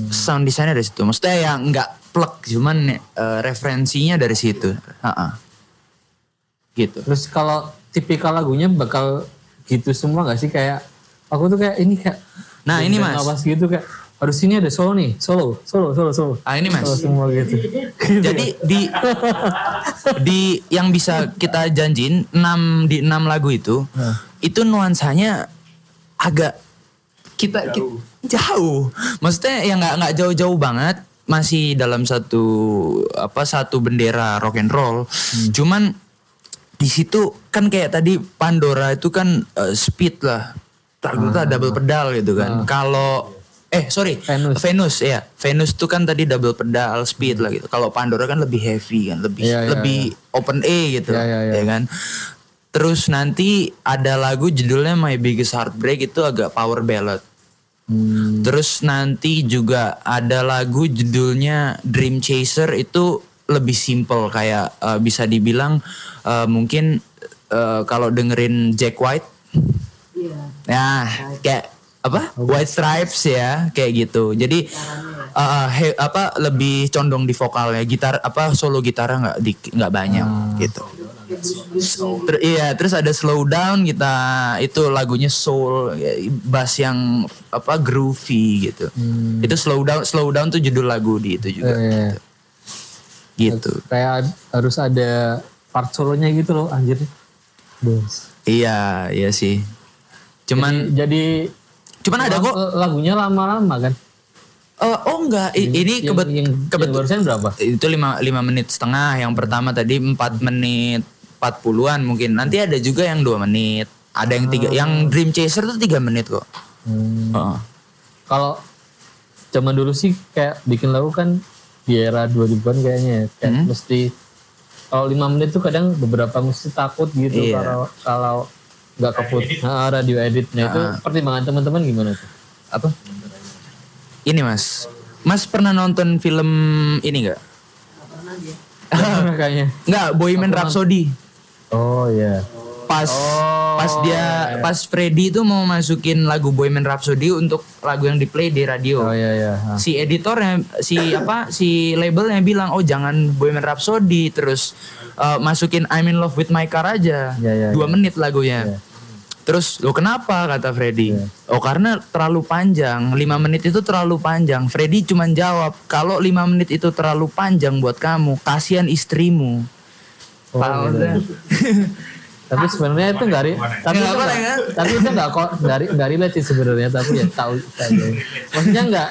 Sound desainnya dari situ. Maksudnya yang nggak plek, cuman eh, referensinya dari situ. Ah, Gitu. terus kalau tipikal lagunya bakal gitu semua gak sih kayak aku tuh kayak ini kayak Nah, ini, Mas. awas gitu kayak harus ini ada solo nih solo solo solo solo Ah ini mas. solo semua gitu Jadi di di yang bisa kita janjiin 6 di 6 lagu itu itu nuansanya agak kita jauh. jauh. Maksudnya ya nggak nggak jauh-jauh banget masih dalam satu apa satu bendera rock and roll. Cuman di situ kan kayak tadi Pandora itu kan eh, speed lah. Ternyata double pedal gitu kan. Kalau eh sorry Venus. Venus ya Venus tuh kan tadi double pedal speed lah gitu. Kalau Pandora kan lebih heavy kan, lebih Iya, iya, lebih open A gitu, Iya, iya, iya. ya kan. Terus nanti ada lagu judulnya My Biggest Heartbreak itu agak power ballad. Hmm, Terus nanti juga ada lagu judulnya Dream Chaser itu lebih simple kayak eh, bisa dibilang eh, mungkin eh, kalau dengerin Jack White Iya. Nah, kayak apa? White Stripes ya, kayak gitu. Jadi uh, he- apa lebih condong di vokalnya, gitar apa solo gitarnya nggak nggak banyak gitu. Ter- iya, terus ada slow down kita itu lagunya soul, ya, bass yang apa groovy gitu. Itu slow down, slow down tuh judul lagu di itu juga. Iya, iya. Gitu. kayak harus ada part solonya gitu loh anjir Bos. Iya, iya sih. Cuman jadi cuman ada kok eh, lagunya lama-lama kan Eh, oh enggak, I- ini yang, kebet yang, kebet- yang barusan berapa itu lima, lima menit setengah yang pertama tadi empat menit 40-an mungkin. Nanti ada juga yang dua menit. Ada yang tiga yang Dream Chaser tuh tiga menit kok. Hmm. Heeh. kalau zaman dulu sih kayak bikin lagu kan di era 2000-an kayaknya ya. kayak Hmm. mesti kalau lima menit tuh kadang beberapa mesti takut gitu Iya. kalau kalau nggak keput Ah, radio edit. Nah itu pertimbangan teman-teman gimana tuh? Apa? Ini mas. Mas pernah nonton film ini enggak kayaknya. Enggak Bohemian Rhapsody oh iya. Pas pas dia pas Freddy itu mau masukin lagu Bohemian Rhapsody untuk lagu yang di play di radio. Oh iya iya. Ah. si editornya si apa si labelnya bilang oh jangan Bohemian Rhapsody. Terus uh, masukin I'm in love with my car aja. Ya, ya, dua ya. menit lagunya. Terus lo kenapa? kata Freddy. Oh karena terlalu panjang. Lima menit itu terlalu panjang. Freddy cuman jawab kalau lima menit itu terlalu panjang buat kamu kasihan istrimu Oh, gitu. tapi sebenarnya itu nggak ri- tapi Nggak itu nggak kan? tapi itu nggak kok nggak ri- nggak relate sih sebenarnya tapi ya tahu maksudnya nggak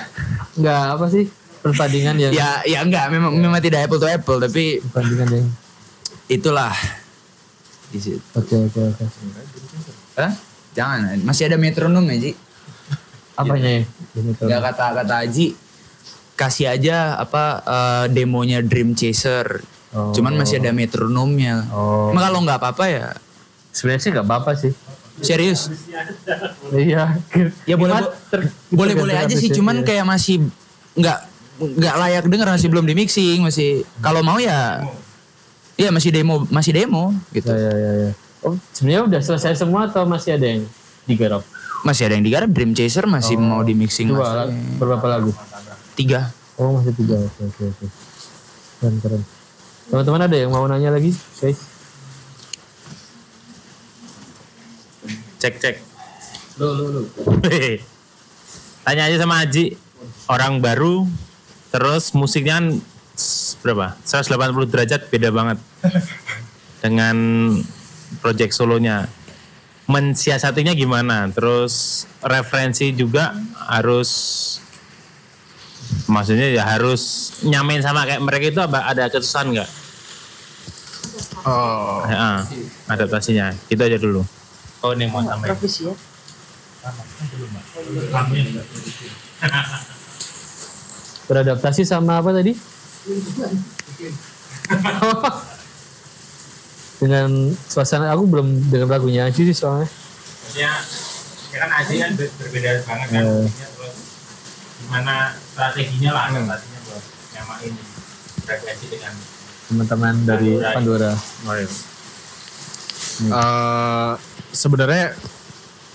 nggak apa sih perbandingan yang ya ya enggak memang memang tidak apple to apple tapi perbandingan yang itulah di situ oke oke oke Hah? Jangan, masih ada metronom ya, Ji. apanya ya. Ya kata kata Aji kasih aja apa eh, demonya Dream Chaser. Oh. Cuman masih ada metronomnya. Oh. Emang kalau nggak apa-apa ya sebenarnya sih nggak apa-apa sih serius. iya Ya boleh boleh boleh aja sih. Cuman ya. kayak masih nggak nggak layak denger masih belum di mixing masih. Kalau mau ya Iya masih demo masih demo gitu. ya ya ya, oh sebenarnya udah selesai semua atau masih ada yang digarap Masih ada yang digarap Dream Chaser masih mau di mixing dua berapa lagu Tiga. oh masih tiga oke oke oke keren keren teman-teman ada yang mau nanya lagi guys Cek cek. Hehe. Tanya aja sama Aji. Orang baru. Terus musiknya kan berapa? 180 derajat beda banget. dengan project solonya. Mensiasatinya gimana? Terus referensi juga harus maksudnya ya harus nyamain sama kayak mereka itu apa ada kesusahan nggak? Oh. Ya, adaptasinya. Itu aja dulu. Oh ini mau tambahin. Profesi ya. Beradaptasi sama apa tadi? Dengan suasana aku belum dengan lagunya aja sih soalnya. Ya, ya kan Aji kan ber- berbeda banget kan. Gimana strateginya lah adaptasinya buat nyamain frekuensi dengan Teman-teman dari Pandora. Eh, sebenarnya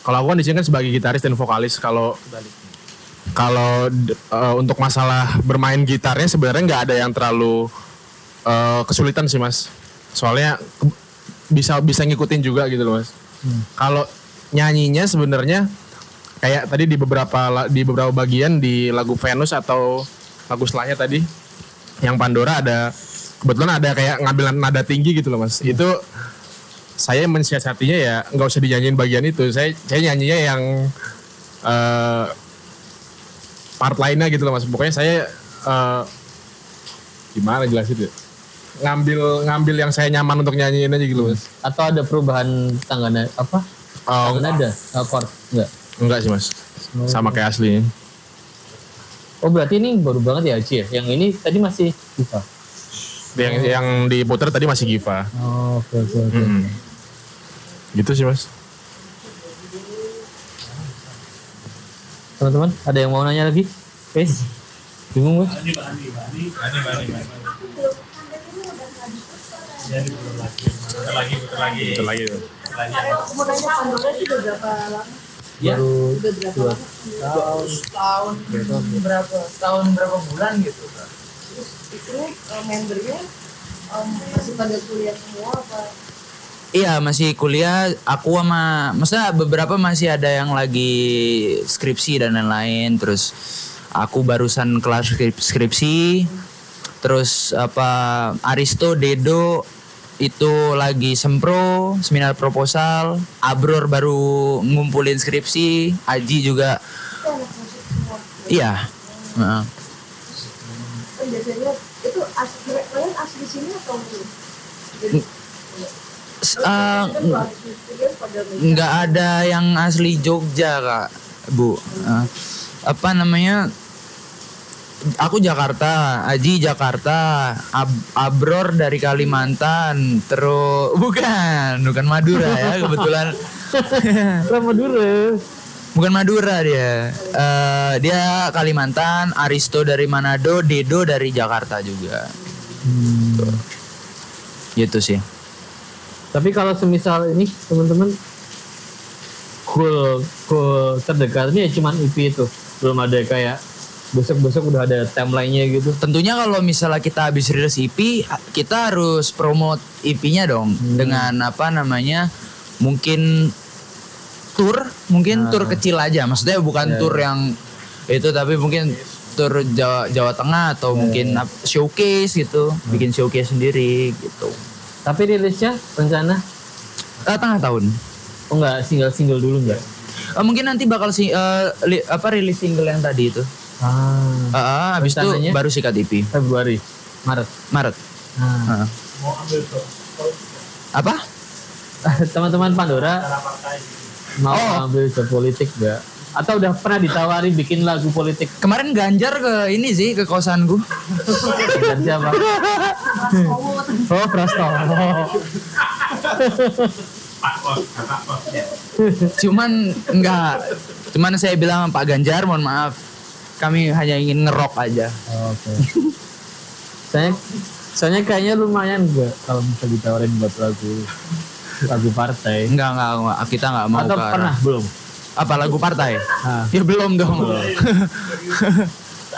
kalau aku kan di sini kan sebagai gitaris dan vokalis kalau kalau eh, untuk masalah bermain gitarnya sebenarnya nggak ada yang terlalu eh, kesulitan sih mas. Soalnya ke- bisa bisa ngikutin juga gitu loh mas. Kalau nyanyinya sebenarnya kayak tadi di beberapa di beberapa bagian di lagu Venus atau lagu setelahnya tadi yang Pandora ada kebetulan ada kayak ngambil nada tinggi gitu loh mas. Itu saya mensiasatinya ya nggak usah dinyanyiin bagian itu. Saya saya nyanyinya yang eh, part lainnya gitu loh mas. Pokoknya saya eh, gimana jelasin ya? Ngambil ngambil yang saya nyaman untuk nyanyiin aja gitu mas. Atau ada perubahan tangga na- apa? oh, nada, chord enggak? Enggak sih mas sama kayak aslinya Oh berarti ini baru banget ya Aci ya? Yang ini tadi masih Diva. yang yang diputer tadi masih Giva Oh oke oke oke. Mm-mm. gitu sih mas Teman-teman ada yang mau nanya lagi? Guys, bingung gue? Lagi. Lagi, lagi. lagi. Mau nanya lama? Baru Udah berapa dua lama? Tahun. Tahun. Berapa? Tahun berapa bulan gitu? Terus itu eh, membernya em, masih pada kuliah semua apa? Iya masih kuliah aku sama maksudnya beberapa masih ada yang lagi skripsi dan lain-lain terus aku barusan kelas skrip- skripsi terus apa Aristo Dedo itu lagi sempro seminar proposal. Abror baru ngumpulin skripsi Aji juga. Iya. Biasanya itu asli, kalian asli sini atau pada nggak ada yang asli Jogja kak bu. Eh, apa namanya aku Jakarta Aji Jakarta Ab- Abror dari Kalimantan terus bukan bukan Madura ya kebetulan Lah Madura. bukan Madura dia Eh, dia Kalimantan Aristo dari Manado Dedo dari Jakarta juga Tuh. gitu sih Tapi kalau semisal ini teman-teman cool cool terdekat ini ya cuman EP itu. Belum ada kayak besok-besok udah ada timeline-nya gitu. Tentunya kalau misalnya kita habis rilis EP, kita harus promote EP-nya dong dengan apa namanya? Mungkin tour, mungkin tour kecil aja. Maksudnya bukan tour yang itu tapi mungkin tour Jawa, Jawa Tengah atau mungkin ap- showcase gitu, bikin showcase sendiri gitu. Tapi rilisnya rencana Eh, tengah tahun. oh enggak single-single dulu enggak? Eh, mungkin nanti bakal si eh, li- apa rilis single yang tadi itu. Ah, eh, habis itu baru sikat EP Februari, Maret. Maret. Nah. Heeh. Apa? Teman-teman Pandora mau ambil job politik enggak? Atau udah pernah ditawari bikin lagu politik? Kemarin Ganjar ke ini sih ke kosanku. Dan siapa? oh, Prastowo. Cuman enggak. Cuman saya bilang sama Pak Ganjar, mohon maaf. Kami hanya ingin ngerok aja. Oke. Soalnya, soalnya kayaknya lumayan gak kalau bisa ditawarin buat lagu lagu partai. Enggak, enggak, enggak. Kita enggak mau Atau ke pernah belum? Apa lagu partai? Ah. Ya belum dong.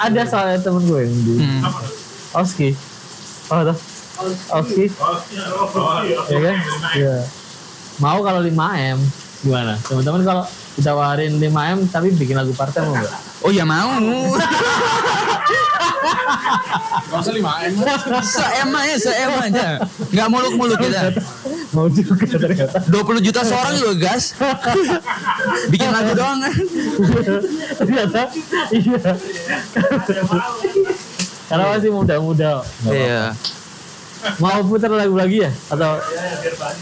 Ada soalnya temen gue yang di Hmm. Oski. Oh, tuh. Oski. Ya kan? Iya. Mau kalau 5M gimana? Teman-teman kalau ditawarin 5M tapi bikin lagu partai mau gak? Oh ya mau. Gak usah lima M. Seem aja, seem aja. Enggak muluk-muluk kita. Mau juga ternyata. 20 juta seorang juga gas. Bikin lagu doang kan. ternyata iya. Karena masih muda-muda. Iya. Mau putar lagu lagi ya? Atau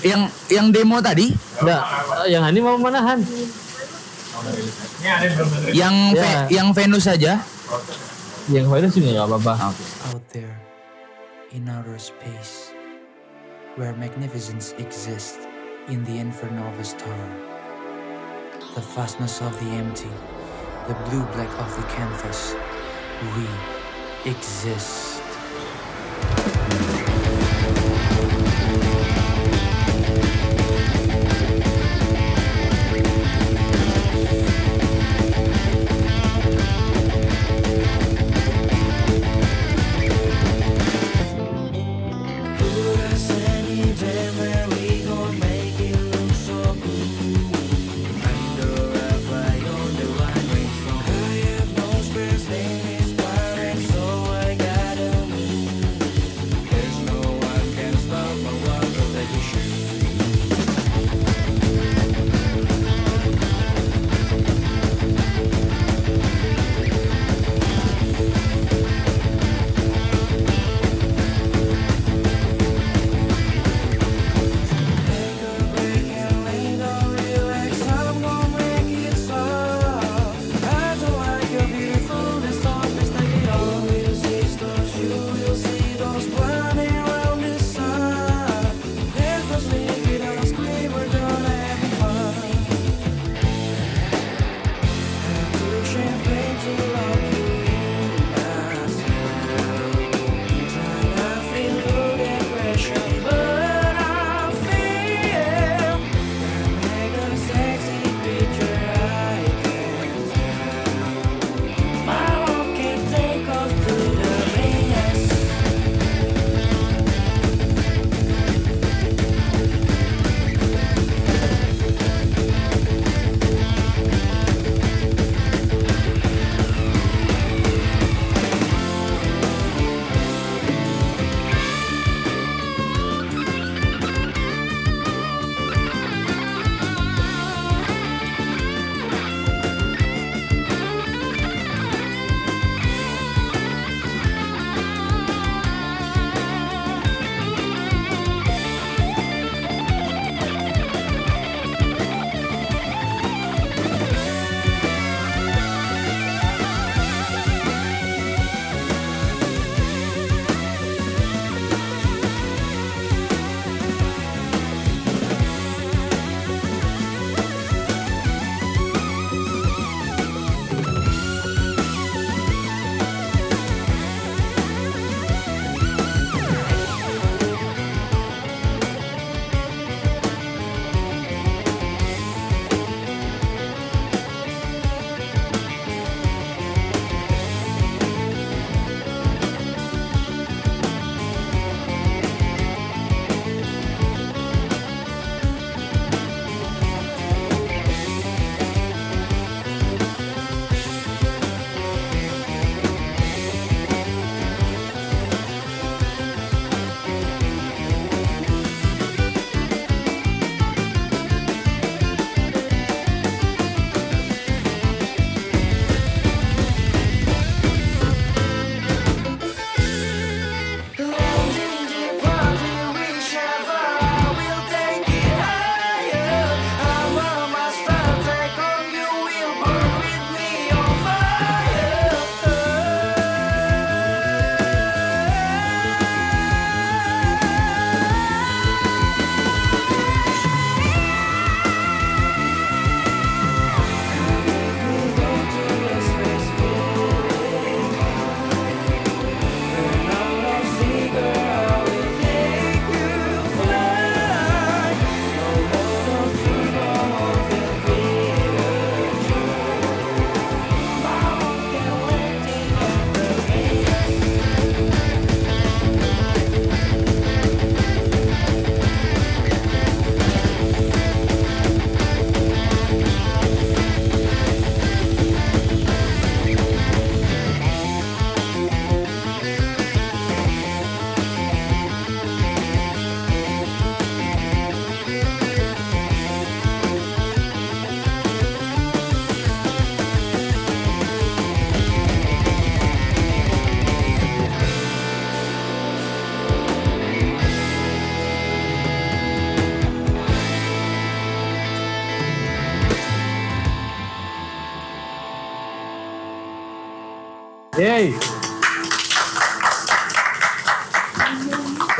Yang yang demo tadi, enggak? Yang ini mau manahan? Yang dengerin. yang Ya. Ve- yang Venus saja. Yang virus juga nggak apa-apa. out there in outer space where magnificence exists in the inferno of a star. The vastness of the empty, the blue black of the canvas, we exist.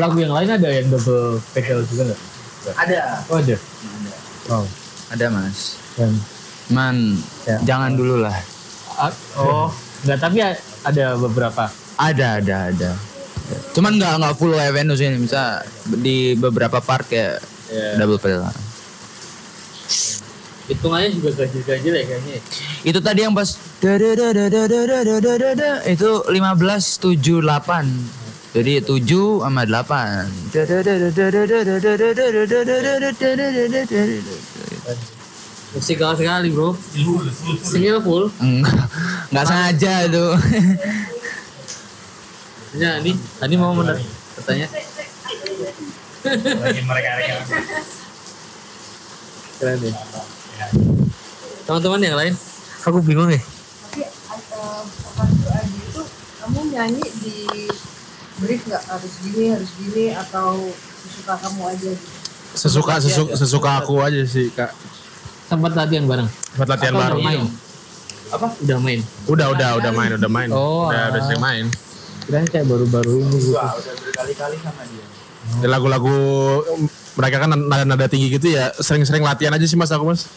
lagu yang lain ada yang double pedal juga nggak? Ada. Oh ada. Ada. Oh. Ada mas. Dan. Man, ya. jangan dulu lah. Oh, nggak tapi ada beberapa. Ada, ada, ada. Cuman nggak nggak full event Venus ini, bisa di beberapa part kayak yeah. double pedal. Hitungannya juga gajil-gajil ya kayaknya. Itu tadi yang pas itu 15 78 jadi 7 sama 8. Musikal sekali bro. Skillful. Enggak, enggak sengaja itu. Ya ini, tadi mau bener katanya. Keren ya. Teman-teman yang lain, aku bingung nih. Tapi itu kamu nyanyi di brief nggak harus gini harus gini atau sesuka kamu aja gitu? Sesuka sesuka, sesuka aku aja sih kak. Sempat latihan bareng. Buat latihan Atau udah main? Apa? Udah main. Udah udah udah main udah main. Oh, udah udah ah. sering main. Kirain kayak baru-baru ini gitu. Di lagu-lagu mereka kan nada-nada tinggi gitu ya sering-sering latihan aja sih mas aku mas.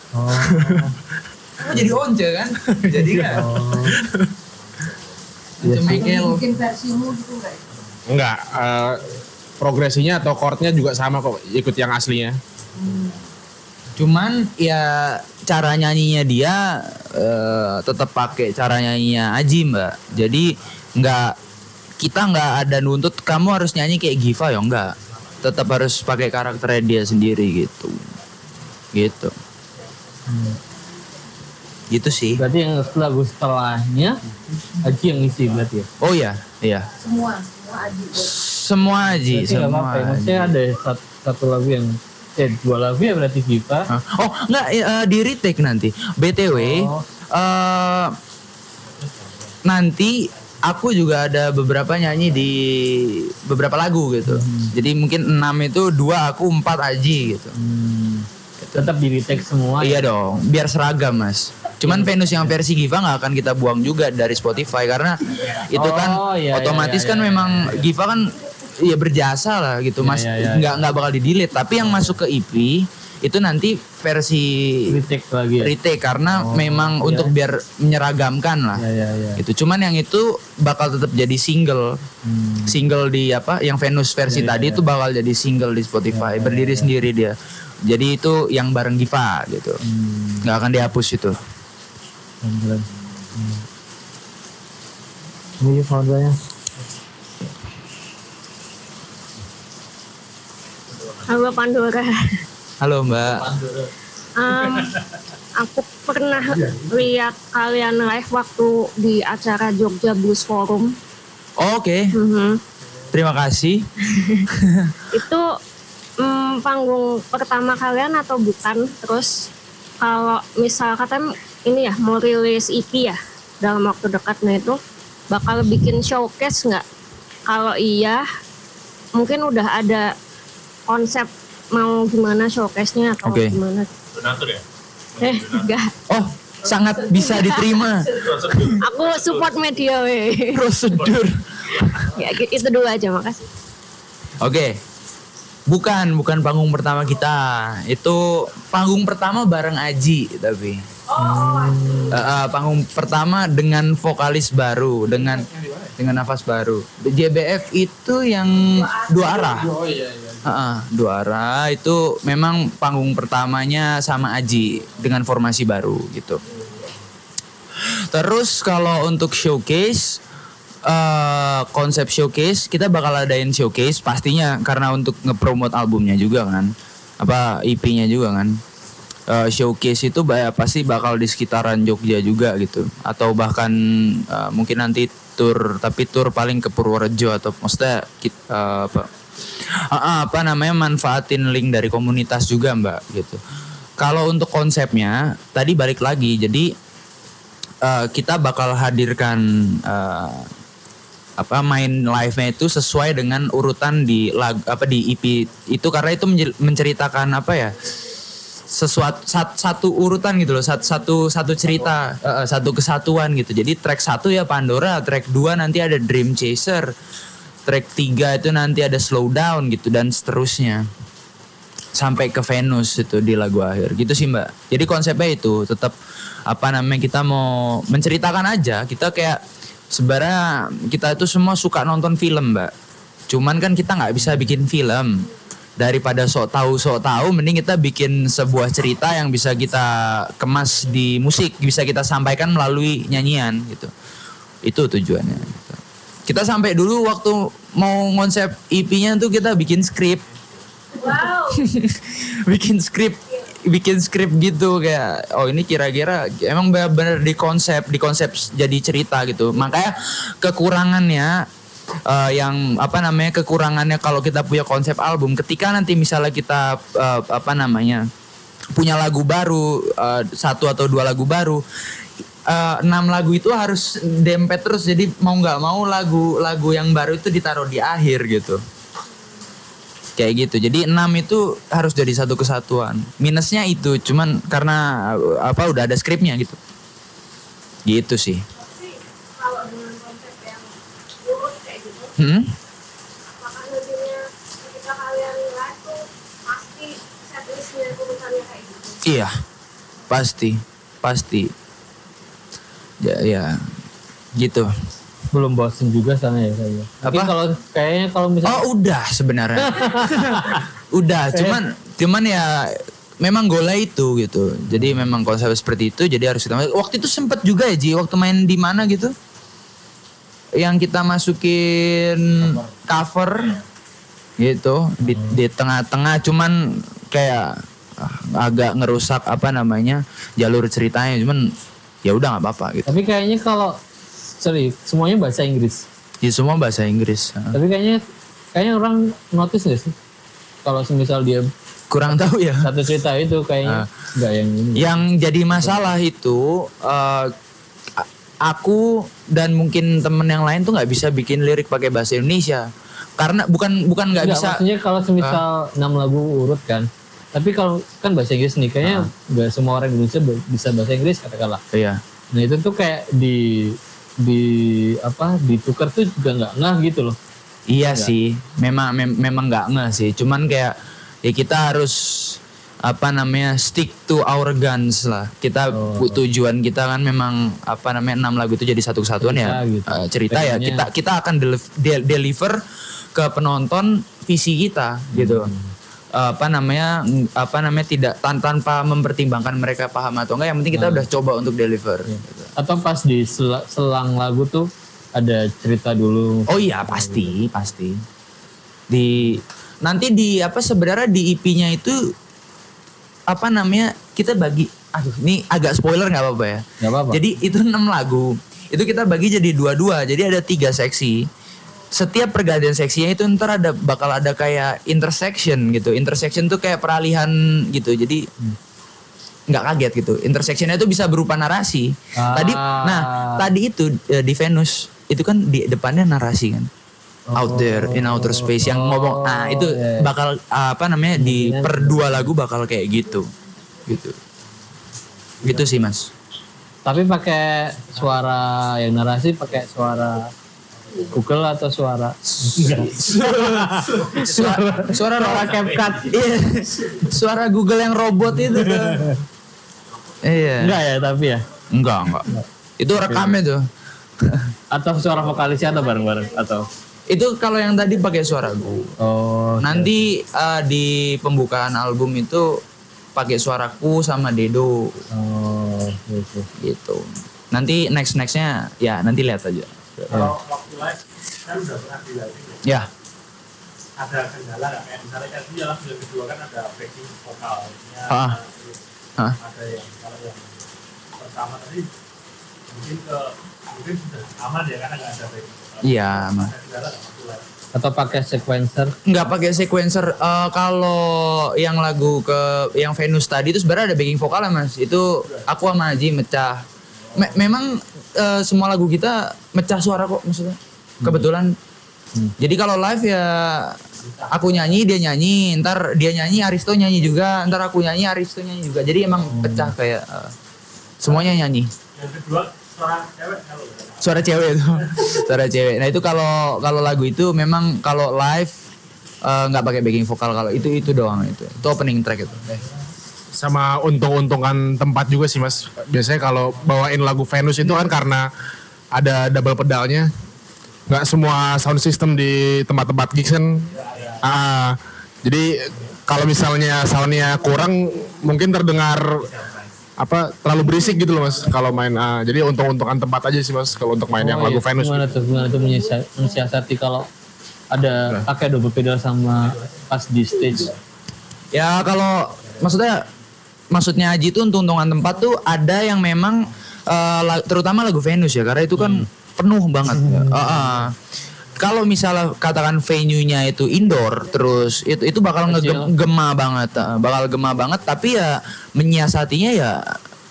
jadi once kan? jadi kan. Iya sih. Jadi bikin versimu gitu nggak? Enggak. eh, progresinya atau chordnya juga sama kok ikut yang aslinya. Cuman ya cara nyanyinya dia eh, tetap pakai cara nyanyinya Aji mbak. Jadi nggak kita nggak ada nuntut kamu harus nyanyi kayak Giva ya enggak. Tetap harus pakai karakternya dia sendiri gitu. Gitu. Gitu sih. Berarti yang lagu setelahnya Aji yang ngisi berarti ya? Oh iya, iya. Semua semua Aji, Berarti semua. apa-apa ya. Aji. Maksudnya ada satu, satu lagu yang eh dua lagu ya berarti Viva. Hah? Oh enggak eh, di retake nanti. BTW Oh. eh, nanti aku juga ada beberapa nyanyi di beberapa lagu gitu. Jadi mungkin enam itu dua aku empat Aji gitu. Hmm. Tetap di retake semua. Iya dong, biar seragam mas. Cuman Venus yang versi Giva nggak akan kita buang juga dari Spotify karena itu kan Oh, iya, otomatis iya, kan iya, memang Giva kan ya berjasa lah gitu Iya, mas. iya, iya, Nggak nggak bakal di delete. Tapi yang masuk ke EP itu nanti versi Retake lagi ya. retake karena Oh, memang iya. untuk biar menyeragamkan lah. Ya ya ya. Itu cuman yang itu bakal tetap jadi single. Hmm. Single di apa? Yang Venus versi Iya, tadi iya, itu bakal jadi single di Spotify, berdiri sendiri dia. Jadi itu yang bareng Giva gitu. Hmm. nggak akan dihapus itu. Keren. Hmm. Ini foundernya. Halo Pandora. Halo Mbak. Em, aku pernah lihat kalian live waktu di acara Jogja Blues Forum. Oh, Oke, Mhm. terima kasih. Itu mm, panggung pertama kalian atau bukan? Terus kalau misal katanya ini ya mau rilis EP ya dalam waktu dekatnya itu bakal bikin showcase nggak? Kalau iya, mungkin udah ada konsep mau gimana showcase-nya atau Oke. gimana? donatur ya Eh, enggak. Oh, sangat bisa diterima. Aku support media weh. Prosedur. ya gitu- itu dulu aja makasih. Oke. Bukan, bukan panggung pertama kita. Itu panggung pertama bareng Aji tapi. Eh, eh, panggung pertama dengan vokalis baru, dengan dengan nafas baru. JBF itu yang dua arah. Heeh, dua arah itu memang panggung pertamanya sama Aji dengan formasi baru gitu. Terus kalau untuk showcase eh konsep showcase kita bakal adain showcase pastinya karena untuk ngepromote albumnya juga kan. Apa EP-nya juga kan. Eh, showcase itu pasti bakal di sekitaran Jogja juga gitu atau bahkan eh, mungkin nanti tour tapi tour paling ke Purworejo atau maksudnya kita apa ah, apa namanya manfaatin link dari komunitas juga mbak gitu kalau untuk konsepnya tadi balik lagi jadi eh, kita bakal hadirkan apa main live-nya itu sesuai dengan urutan di lag apa di EP itu. Karena itu menceritakan apa ya sesuatu sat- satu urutan gitu loh, satu satu satu cerita, eh, satu kesatuan gitu. Jadi track satu ya Pandora, track 2 nanti ada Dream Chaser, track 3 itu nanti ada Slow Down gitu dan seterusnya. Sampai ke Venus itu di lagu akhir. Gitu sih mbak. Jadi konsepnya itu tetap apa namanya kita mau menceritakan aja. Kita kayak sebenarnya kita itu semua suka nonton film mbak. Cuman kan kita nggak bisa bikin film. Daripada sok tahu sok tahu mending kita bikin sebuah cerita yang bisa kita kemas di musik bisa kita sampaikan melalui nyanyian gitu. Itu tujuannya gitu. kita sampai dulu waktu mau konsep EP-nya tuh kita bikin skrip. Wow. bikin skrip bikin skrip gitu kayak oh ini kira-kira emang benar-benar di konsep di konsep jadi cerita gitu. Makanya kekurangannya eh, yang apa namanya kekurangannya kalau kita punya konsep album ketika nanti misalnya kita eh, apa namanya punya lagu baru eh, satu atau dua lagu baru eh, enam lagu itu harus dempet terus. Jadi mau nggak mau lagu lagu yang baru itu ditaruh di akhir gitu kayak gitu. Jadi enam itu harus jadi satu kesatuan. Minusnya itu cuman karena uh, apa udah ada skripnya gitu. Gitu sih. Gitu, hmm? gitu? iya pasti pasti. Ya ya gitu belum bosen juga sana ya kayaknya. Mungkin Apa? kalau kayaknya kalau misalnya oh udah sebenarnya. Udah cuman cuman ya memang gola itu gitu. Jadi memang konsep seperti itu jadi harus kita waktu itu sempet juga ya Ji waktu main di mana gitu? Yang kita masukin cover gitu di di tengah-tengah. Cuman kayak ah, agak ngerusak apa namanya jalur ceritanya. Cuman ya udah nggak apa-apa gitu. Tapi kayaknya kalau sorry semuanya bahasa Inggris. di semua bahasa Inggris Tapi kayaknya kayaknya orang notice gak sih? Kalau semisal dia kurang tahu ya satu cerita itu kayaknya nggak yang ini. Yang jadi masalah itu a- aku dan mungkin temen yang lain tuh nggak bisa bikin lirik pakai bahasa Indonesia karena bukan bukan nggak bisa maksudnya kalau semisal enam lagu urut kan. Tapi kalau kan bahasa Inggris nih kayaknya nggak semua orang Indonesia bisa bahasa Inggris katakanlah. iya Nah itu tuh kayak di di apa ditukar tuh juga nggak ngah gitu loh. iya sih memang mem- memang nggak nggak sih. Cuman kayak ya kita harus apa namanya stick to our guns lah. Kita bu- tujuan kita kan memang apa namanya enam lagu itu jadi satu kesatuan ya. Cerita gitu. Eh, cerita ya. Pengennya- kita kita akan deliv- de- deliver ke penonton visi kita gitu apa namanya apa namanya tidak tan- tanpa mempertimbangkan mereka paham atau enggak yang penting kita udah coba untuk deliver gitu. Atau pas di sel- selang lagu tuh ada cerita dulu. oh iya pasti pasti di nanti di apa sebenarnya di IP-nya itu apa namanya kita bagi aduh ini agak spoiler nggak apa-apa ya Nggak apa-apa. jadi itu enam lagu itu kita bagi jadi dua-dua jadi ada tiga seksi setiap pergantian seksinya itu ntar ada bakal ada kayak intersection gitu. Intersection tuh kayak peralihan gitu. Jadi nggak kaget gitu. Intersectionnya itu bisa berupa narasi. Tadi Ah. nah tadi itu eh, di Venus itu kan di depannya narasi kan? Out there in outer space yang ngomong. Nah itu iya. bakal apa namanya di per dua lagu bakal kayak gitu. Gitu. Gitu sih mas. Tapi pakai suara yang narasi pakai suara Google atau suara? Suara suara suara CapCut. Iya. Suara Google yang robot itu tuh. Iya. Enggak ya tapi ya? Enggak enggak. Itu rekamnya tuh. Atau suara vokalisnya atau bareng-bareng? Atau? Itu kalau yang tadi pakai suara. Gue oh nanti eh, di pembukaan album itu pakai suaraku sama Dedo. Oh gitu. gitu. Nanti next nextnya ya nanti lihat aja Kalau waktu live kan udah pernah dilatih ya. ya Ada kendala nggak? Kayak misalnya kan di dalam film kedua kan ada backing vokalnya. Ah. Ah. Ada yang kalau yang pertama tadi mungkin ke mungkin sudah aman ya karena nggak ada backing iya live? atau pakai sequencer nggak pakai sequencer Eh, kalau yang lagu ke yang Venus tadi itu sebenarnya ada backing vokal mas itu aku sama Haji mecah Me- memang eh, semua lagu kita mecah suara kok maksudnya. Kebetulan. Jadi kalau live ya aku nyanyi dia nyanyi ntar dia nyanyi Aristo nyanyi juga ntar aku nyanyi Aristo nyanyi juga. Jadi emang pecah kayak eh, semuanya nyanyi. Yang kedua suara cewek kalau suara cewek itu. Suara cewek. Nah itu kalau kalau lagu itu memang kalau live eh, nggak pakai backing vokal. Kalau itu itu doang itu. Itu opening track itu sama untung-untungan tempat juga sih mas. Biasanya kalau bawain lagu Venus itu kan karena ada double pedalnya. Nggak semua sound system di tempat-tempat gigs kan. Ah, jadi kalau misalnya soundnya kurang mungkin terdengar apa terlalu berisik gitu loh mas kalau main ah, jadi untung-untungan tempat aja sih mas kalau untuk main yang Oh, lagu iya. Venus Gimana tuh? Gimana tuh menyiasa- mensiasati kalau ada pakai double pedal sama pas di stage. Ya kalau maksudnya maksudnya Aji itu untung-untungan tempat tuh ada yang memang la- terutama lagu Venus ya karena itu kan penuh banget. Heeh. Kalau misalnya katakan venue-nya itu indoor terus itu itu bakal ngegem- gema banget, eh, bakal gema banget tapi ya menyiasatinya ya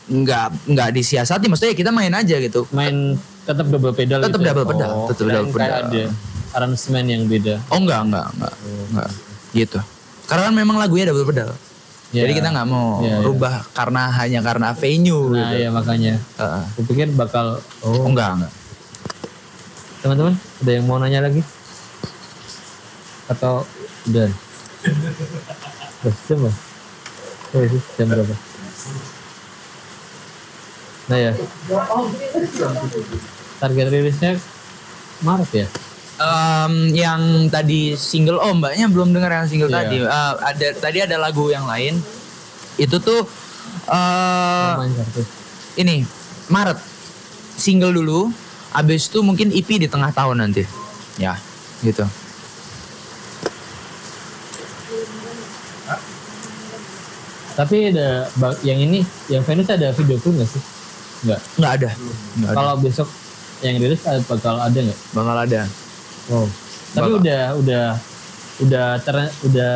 nggak nggak disiasati maksudnya kita main aja gitu. Main tetap double pedal Tetap gitu ya? double pedal, Oh, tetap double pedal. ada aransemen yang beda. Oh enggak enggak enggak enggak gitu. Karena kan memang lagunya double pedal. Ya. Jadi kita nggak mau Ya, ya. rubah karena hanya karena venue Nah, gitu. ya makanya. Heeh. Aku pikir bakal Oh, enggak enggak. teman-teman ada yang mau nanya lagi? Atau udah? Udah jam berapa? Oh, itu jam berapa? Nah ya. Target rilisnya Maret ya? Em, yang tadi single oh mbaknya belum dengar yang single Iya. tadi. Eh, ada tadi ada lagu yang lain. Itu tuh eh kartu. ini Maret single dulu. Abis itu mungkin EP di tengah tahun nanti. Ya, gitu. Tapi ada yang ini, yang Venus ada video klip nggak sih? Nggak. Nggak ada. Kalau besok yang rilis ada- bakal ada nggak? Bakal ada. Wow. Tapi Bakal. udah udah udah ter, udah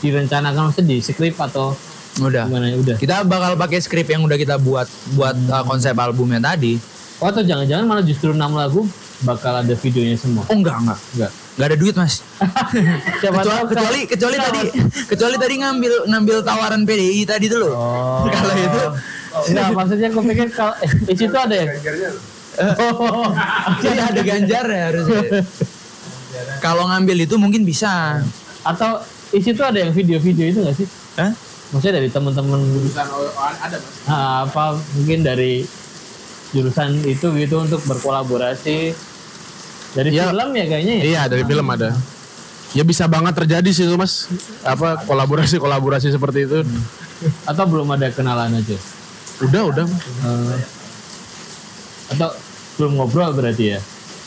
direncanakan maksudnya di skrip atau Udah. gimana ya? Udah. Kita bakal pakai skrip yang udah kita buat buat uh, konsep albumnya tadi. Oh, atau jangan-jangan malah justru enam lagu bakal ada videonya semua? Oh enggak enggak. Enggak. Enggak ada duit, Mas. Siapa kecuali tahu kecuali, kecuali tadi kecuali tadi ngambil ngambil tawaran PDI tadi tuh loh. Oh. Kalau itu Enggak, maksudnya aku pikir kalau eh, di situ ada ya. Oh. jadi ada ganjar ya harusnya. Kalau ngambil itu mungkin bisa. Atau di situ ada yang video-video itu nggak sih? Hah? Maksudnya dari teman-teman ada mas apa mungkin dari jurusan itu gitu untuk berkolaborasi dari Iya. film ya kayaknya ya. Iya dari film ada. Ya bisa banget terjadi sih itu mas. Apa kolaborasi kolaborasi seperti itu. Atau belum ada kenalan aja. Udah udah. Mas. Eh, atau belum ngobrol berarti ya.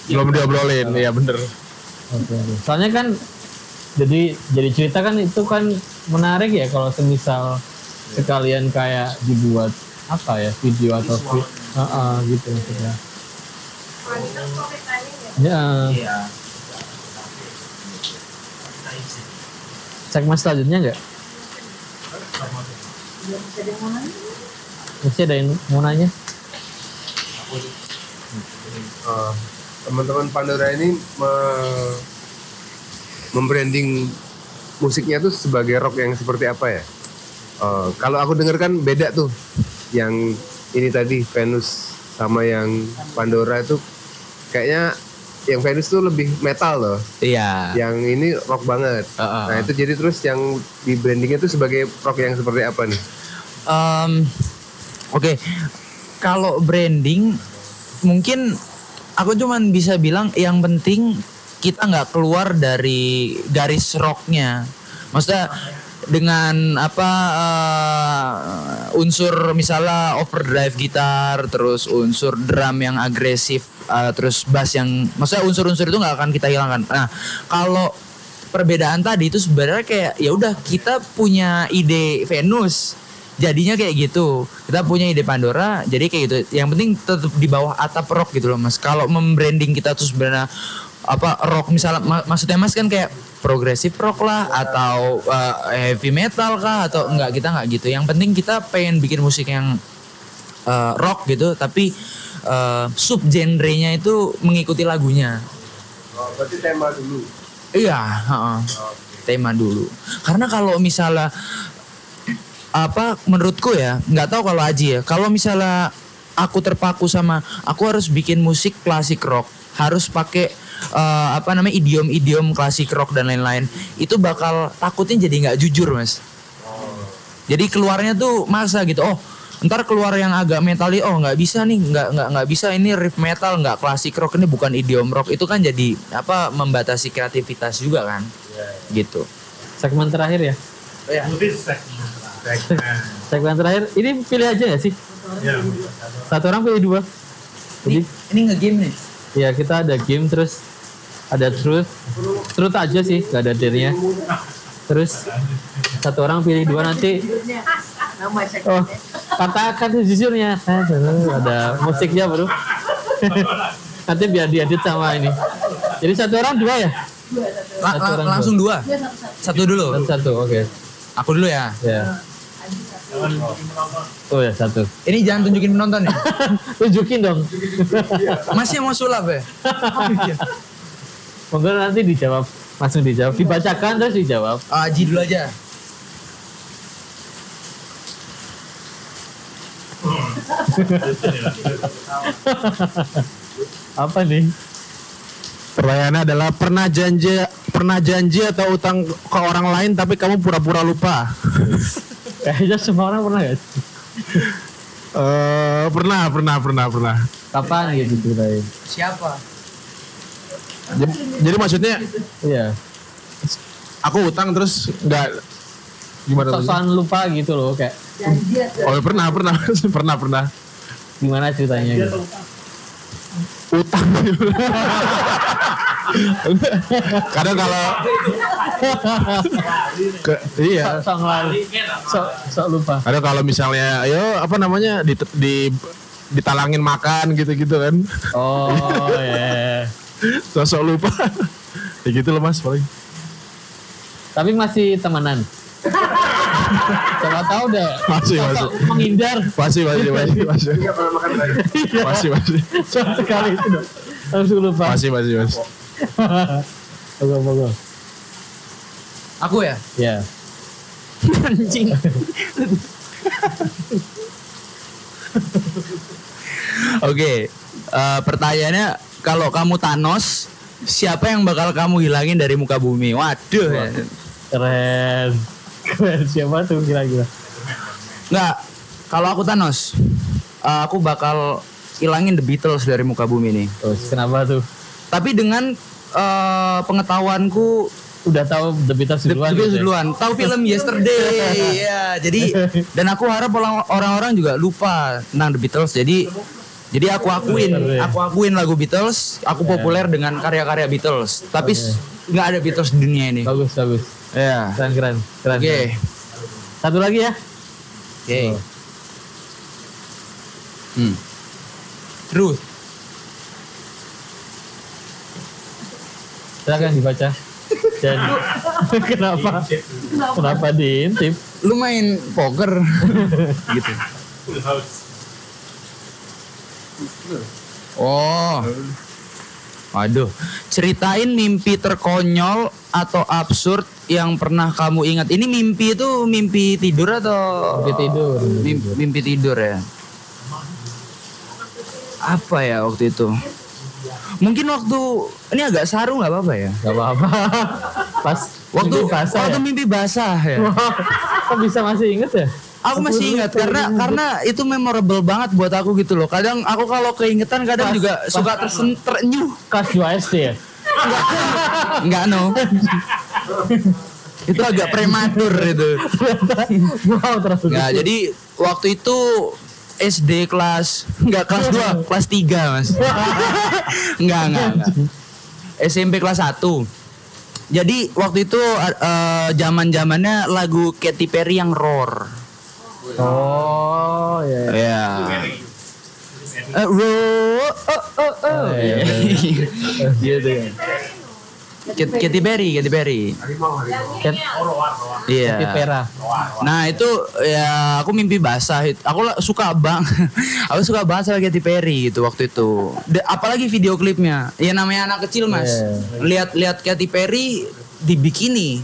Belum diobrolin. Iya bener. Oke, oke. Soalnya kan jadi jadi cerita kan itu kan menarik ya kalau semisal sekalian kayak dibuat apa ya video atau vi- Heeh, gitu maksudnya. Ya. Segmen selanjutnya enggak? Masih ada yang mau nanya? Eh, teman-teman Pandora ini me- membranding musiknya tuh sebagai rock yang seperti apa ya? Eh, kalau aku denger kan beda tuh, yang ini tadi Venus sama yang Pandora itu kayaknya yang Venus tuh lebih metal loh, Iya. yang ini rock banget. Heeh. Nah itu jadi terus yang di brandingnya tuh sebagai rock yang seperti apa nih? Em, Oke, kalau branding mungkin aku cuman bisa bilang yang penting kita nggak keluar dari garis rocknya. Maksudnya dengan apa eh, unsur misalnya overdrive gitar, terus unsur drum yang agresif, eh, terus bass yang, maksudnya unsur-unsur itu nggak akan kita hilangkan. Nah, kalau perbedaan tadi itu sebenarnya kayak ya udah kita punya ide Venus jadinya kayak gitu kita punya ide Pandora jadi kayak gitu yang penting tetap di bawah atap rock gitu loh mas kalau membranding kita tuh sebenarnya apa rock misalnya ma- maksudnya mas kan kayak progresif rock lah atau uh, heavy metal kah atau enggak kita enggak gitu yang penting kita pengen bikin musik yang uh, rock gitu tapi uh, sub genrenya itu mengikuti lagunya Oh, berarti tema dulu. Iya, heeh. tema dulu. Karena kalau misalnya apa menurutku ya, nggak tahu kalau Aji ya. Kalau misalnya aku terpaku sama aku harus bikin musik klasik rock, harus pakai eh, apa namanya idiom-idiom klasik rock dan lain-lain. Itu bakal takutnya jadi nggak jujur, Mas. Jadi keluarnya tuh masa gitu. Oh, ntar keluar yang agak metali. Oh, nggak bisa nih, nggak nggak nggak bisa ini riff metal, nggak klasik rock ini bukan idiom rock. Itu kan jadi apa membatasi kreativitas juga kan. Gitu. Segmen terakhir ya. Segmen segmen. Segmen terakhir. Ini pilih aja ya sih? Ya, Satu orang pilih dua. Jadi Ini nge-game nih. ya kita ada game terus ada truth. Truth aja sih, nggak ada dare-nya. Terus satu orang pilih dua nanti. Oh, katakan sejujurnya. Ada musiknya bro. nanti biar diedit sama ini. Jadi satu orang dua ya? La- Satu la- orang langsung dua. Satu dulu. Dan satu, oke. Aku dulu ya. Ya. Oh ya satu. Ini jangan tunjukin penonton ya. Tunjukin dong. Masih mau sulap ya? Monggo nanti dijawab, langsung dijawab. Dibacakan terus dijawab. Aji dulu aja. Apa nih? Pertanyaannya adalah pernah janji pernah janji atau utang ke orang lain tapi kamu pura-pura lupa. Kayaknya semua orang pernah gak? sih? Eh pernah, pernah, pernah, pernah. Kapan gitu ceritain? Siapa? Jadi, jadi maksudnya Iya. aku utang terus nggak gimana? Sosokan lupa gitu loh kayak Oh pernah, pernah, pernah, pernah. gimana ceritanya gitu. Utang. Kadang kalau ke, iya. Sok ngelali. Sok sok lupa. Ada kalau misalnya, ayo apa namanya di, di ditalangin makan gitu-gitu kan, Oh ya. sosok lupa. ya gitu loh mas paling. Tapi masih temenan. Siapa tahu deh. Masih, Sosok masih. menghindar. Masih, masih, masih, masih, masih, masih, sekali itu dong. Langsung lupa. masih, masih, masih. Mogo mogo. Aku ya? Ya. Anjing. Oke, eh, pertanyaannya kalau kamu Thanos, siapa yang bakal kamu hilangin dari muka bumi? Waduh. ya. Keren. Keren siapa tuh kira-kira? Nggak, kalau aku Thanos, eh, aku bakal hilangin The Beatles dari muka bumi nih. Terus kenapa tuh? Tapi dengan eh, pengetahuanku Udah tahu The Beatles The duluan. Beatles gitu ya? duluan. Tahu film Yesterday. ya, jadi dan aku harap orang- orang-orang juga lupa tentang The Beatles. Jadi jadi aku akuin, aku akuin lagu Beatles, aku populer dengan karya-karya Beatles. Tapi nggak ada Beatles di dunia ini. Bagus bagus. Ya. Keren keren. Keren. Oke. keren. Satu lagi ya. Oke. Hmm. Truth. Silakan dibaca. Dan kenapa? Kenapa diintip? Lu main poker gitu. Full house. Oh. Waduh, ceritain mimpi terkonyol atau absurd yang pernah kamu ingat. Ini mimpi itu mimpi tidur atau Mimpi tidur. Mimpi, mimpi tidur ya. Apa ya waktu itu? Mungkin waktu ini agak saru nggak apa-apa ya? Gak apa-apa. Pas Waktu mimpi basah waktu ya? mimpi basah ya. Kok bisa masih inget ya? Aku masih ingat karena karena itu memorable banget buat aku gitu loh. Kadang aku kalau keingetan kadang Pas- juga pas- suka tersen terenyuh. Kelas 2 SD ya? Enggak no. itu agak prematur itu. wow terus. Enggak, jadi waktu itu SD kelas enggak kelas 2, kelas 3, Mas. enggak, enggak, enggak. SMP kelas 1. Jadi waktu itu eh, zaman-zamannya lagu Katy Perry yang roar. Oh ya. Ya. Eh, roar. Oh, oh, oh. iya, Gitu ya. Kat- Katy Perry, Katy Perry. Iya. Katy Pera. Nah itu ya aku mimpi basah. Aku suka bang, aku suka banget sama Katy Perry gitu waktu itu. Apalagi video klipnya. Ya namanya anak kecil mas. Lihat lihat Katy Perry di bikini.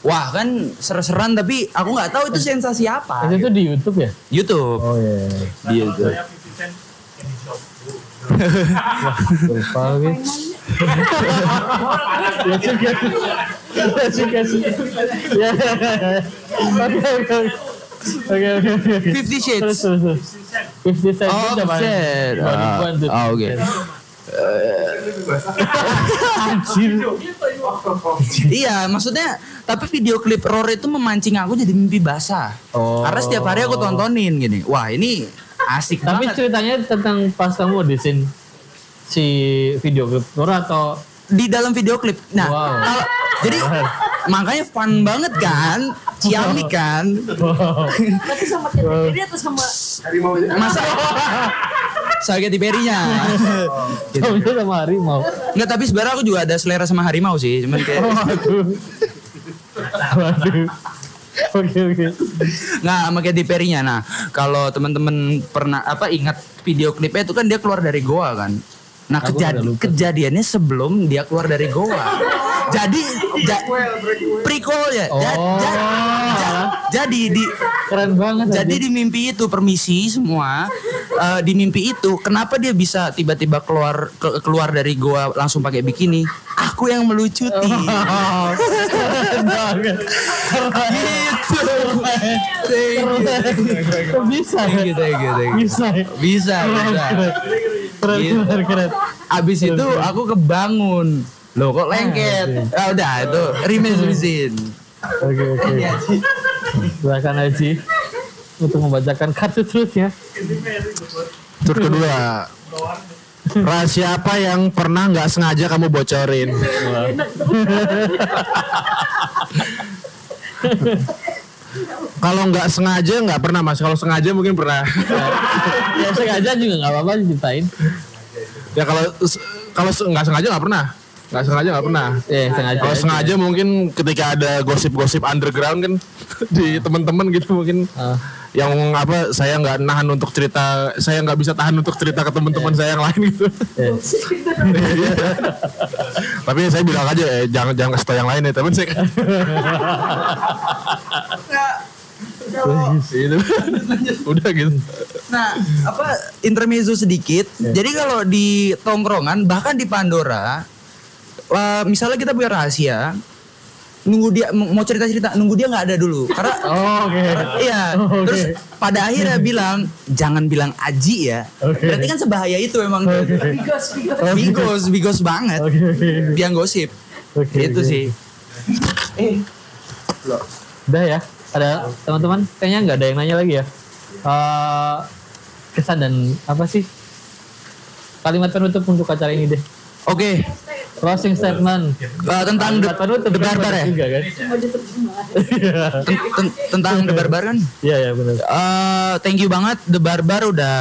Wah kan ser-seran tapi aku nggak tahu itu sensasi apa. Itu tuh di YouTube ya? YouTube. Oh iya. Di YouTube. Saya 50 Cent Candy Shop. Lupa lagi. Ya juga. Ya juga sih. Ya. ya, ya. Oke oke oke. Oke oke oke. Fifty Shades. Fifty Oh, Shades. 2000-an tuh. Ah, oke. Anjir. Iya, maksudnya tapi video klip Roar itu memancing aku jadi mimpi basah. Oh. Karena setiap hari aku tontonin gini. Wah, ini asik Tapi banget. ceritanya tentang pas kamu audition si video klip Nora atau Di dalam video klip. Nah, Wow. kalau- jadi makanya fun banget kan? Ciamik kan? wow. Tapi sama Katy Perry atau sama Masa saya Katy Perry-nya. Kamu sama harimau. Enggak, tapi sebenarnya aku juga ada selera sama harimau sih, cuman kayak. Waduh. Oke oke. nggak sama Katy Perry-nya. Nah, kalau teman-teman pernah apa ingat video klipnya itu kan dia keluar dari goa kan. Nah, Aku kejadiannya sebelum dia keluar dari goa. jadi ja, prequel ya. Ja- Oh. ja- ja- jadi di Keren banget. jadi anjir. di mimpi itu permisi semua eh, di mimpi itu kenapa dia bisa tiba-tiba keluar ke- keluar dari goa langsung pakai bikini? Aku yang melucuti. Oh, keren banget. gitu. Kok bisa? You, thank you. Bisa. ya? Bisa, bisa. Keren Gitu. keren keren. Abis itu aku kebangun. Loh kok lengket? Ah, udah itu remis remisin. Oke oke. Silakan Haji untuk membacakan kartu truthnya. Tur kedua. Rahasia apa yang pernah nggak sengaja kamu bocorin? Kalau nggak sengaja nggak pernah mas. Kalau sengaja mungkin pernah. Ya sengaja juga nggak apa-apa ceritain. ya kalau kalau nggak sengaja nggak pernah. Nggak sengaja nggak pernah. Ya sengaja. Kalau aja. sengaja mungkin ketika ada gosip-gosip underground kan di teman-teman gitu mungkin Ah. yang apa saya nggak nahan untuk cerita saya nggak bisa tahan untuk cerita ke teman-teman saya yang lain gitu. Ya. Tapi saya bilang aja eh, jangan jangan kasih tau yang lain ya teman saya. Gitu. Udah gitu. Nah, apa intermezzo sedikit. Jadi kalau di tongkrongan bahkan di Pandora eh, misalnya kita punya rahasia nunggu dia mau mau cerita-cerita nunggu dia nggak ada dulu karena Oh, Oke. Iya, Oh, oke. terus pada akhirnya bilang jangan bilang aji ya. Oke. Berarti kan sebahaya itu emang. Bigos, bigos. Bigos, bigos banget. Oke oke. Biang gosip. Oke, itu oke. sih. Udah ya. Ada teman-teman kayaknya nggak ada yang nanya lagi ya. Eh, kesan dan apa sih kalimat penutup untuk acara ini deh. Oke, Closing statement. eh, tentang The, The Barbar ya? juga kan? Ten- ten- tentang The Barbar kan? Iya ya benar. Eh, thank you banget The Barbar udah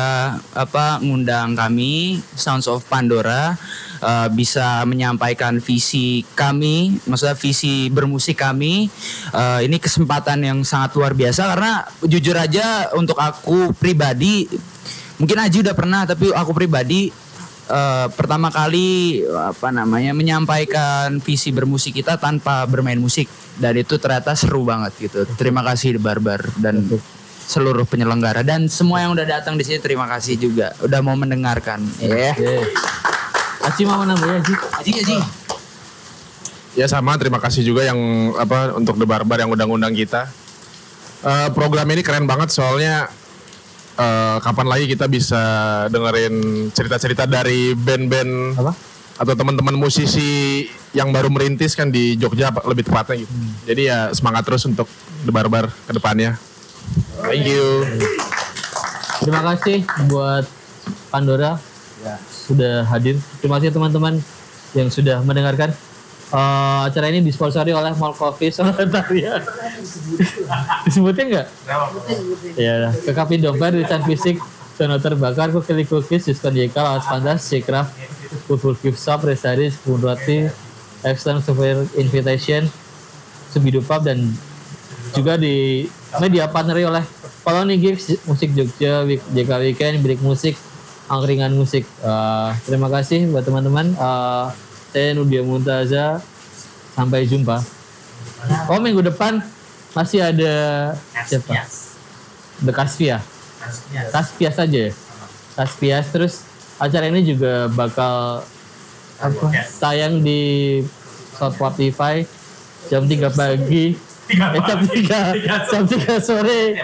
apa ngundang kami Sounds of Pandora eh, bisa menyampaikan visi kami, maksudnya visi bermusik kami. Eh, ini kesempatan yang sangat luar biasa karena jujur aja untuk aku pribadi mungkin Aji udah pernah tapi aku pribadi eh, pertama kali apa namanya menyampaikan visi bermusik kita tanpa bermain musik dan itu ternyata seru banget gitu. Terima kasih Barbar dan seluruh penyelenggara dan semua yang udah datang di sini terima kasih juga udah mau mendengarkan. Ya. Aci mau menambah ya Aci? Aji Aji. Ya sama, terima kasih juga yang apa untuk The Barbar yang undang-undang kita. Eh, program ini keren banget soalnya eh, kapan lagi kita bisa dengerin cerita-cerita dari band-band Apa? atau teman-teman musisi yang baru merintis kan di Jogja lebih tepatnya gitu. Jadi ya semangat terus untuk The Barbar ke depannya. Thank you. Terima kasih buat Pandora sudah hadir. Terima kasih teman-teman yang sudah mendengarkan. Eh, acara ini disponsori oleh Mall Coffee Sekretariat. Disebutin nggak? Ya, Kekapi Dompet, Desain Fisik, Sono Terbakar, Kukili Cookies, Diskon YK, Lawas Pandas, Craft, Bubur Gift Shop, Resaris, Kebun Roti, Excellent Super Invitation, Subidu Pub dan juga di media partneri oleh Koloni Gigs, Musik Jogja, JK Weekend, Bilik Musik, Angkringan Musik. Eh, terima kasih buat teman-teman. Eh, saya Nudia Muntaza. Sampai jumpa. Oh minggu depan masih ada siapa? The Kaspia. Kaspia saja ya. Kaspia terus acara ini juga bakal apa tayang di Spotify jam 3 pagi eh, jam 3 jam 3 sore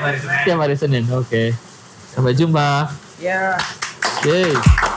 tiap hari Senin oke sampai jumpa Ya. Yeay.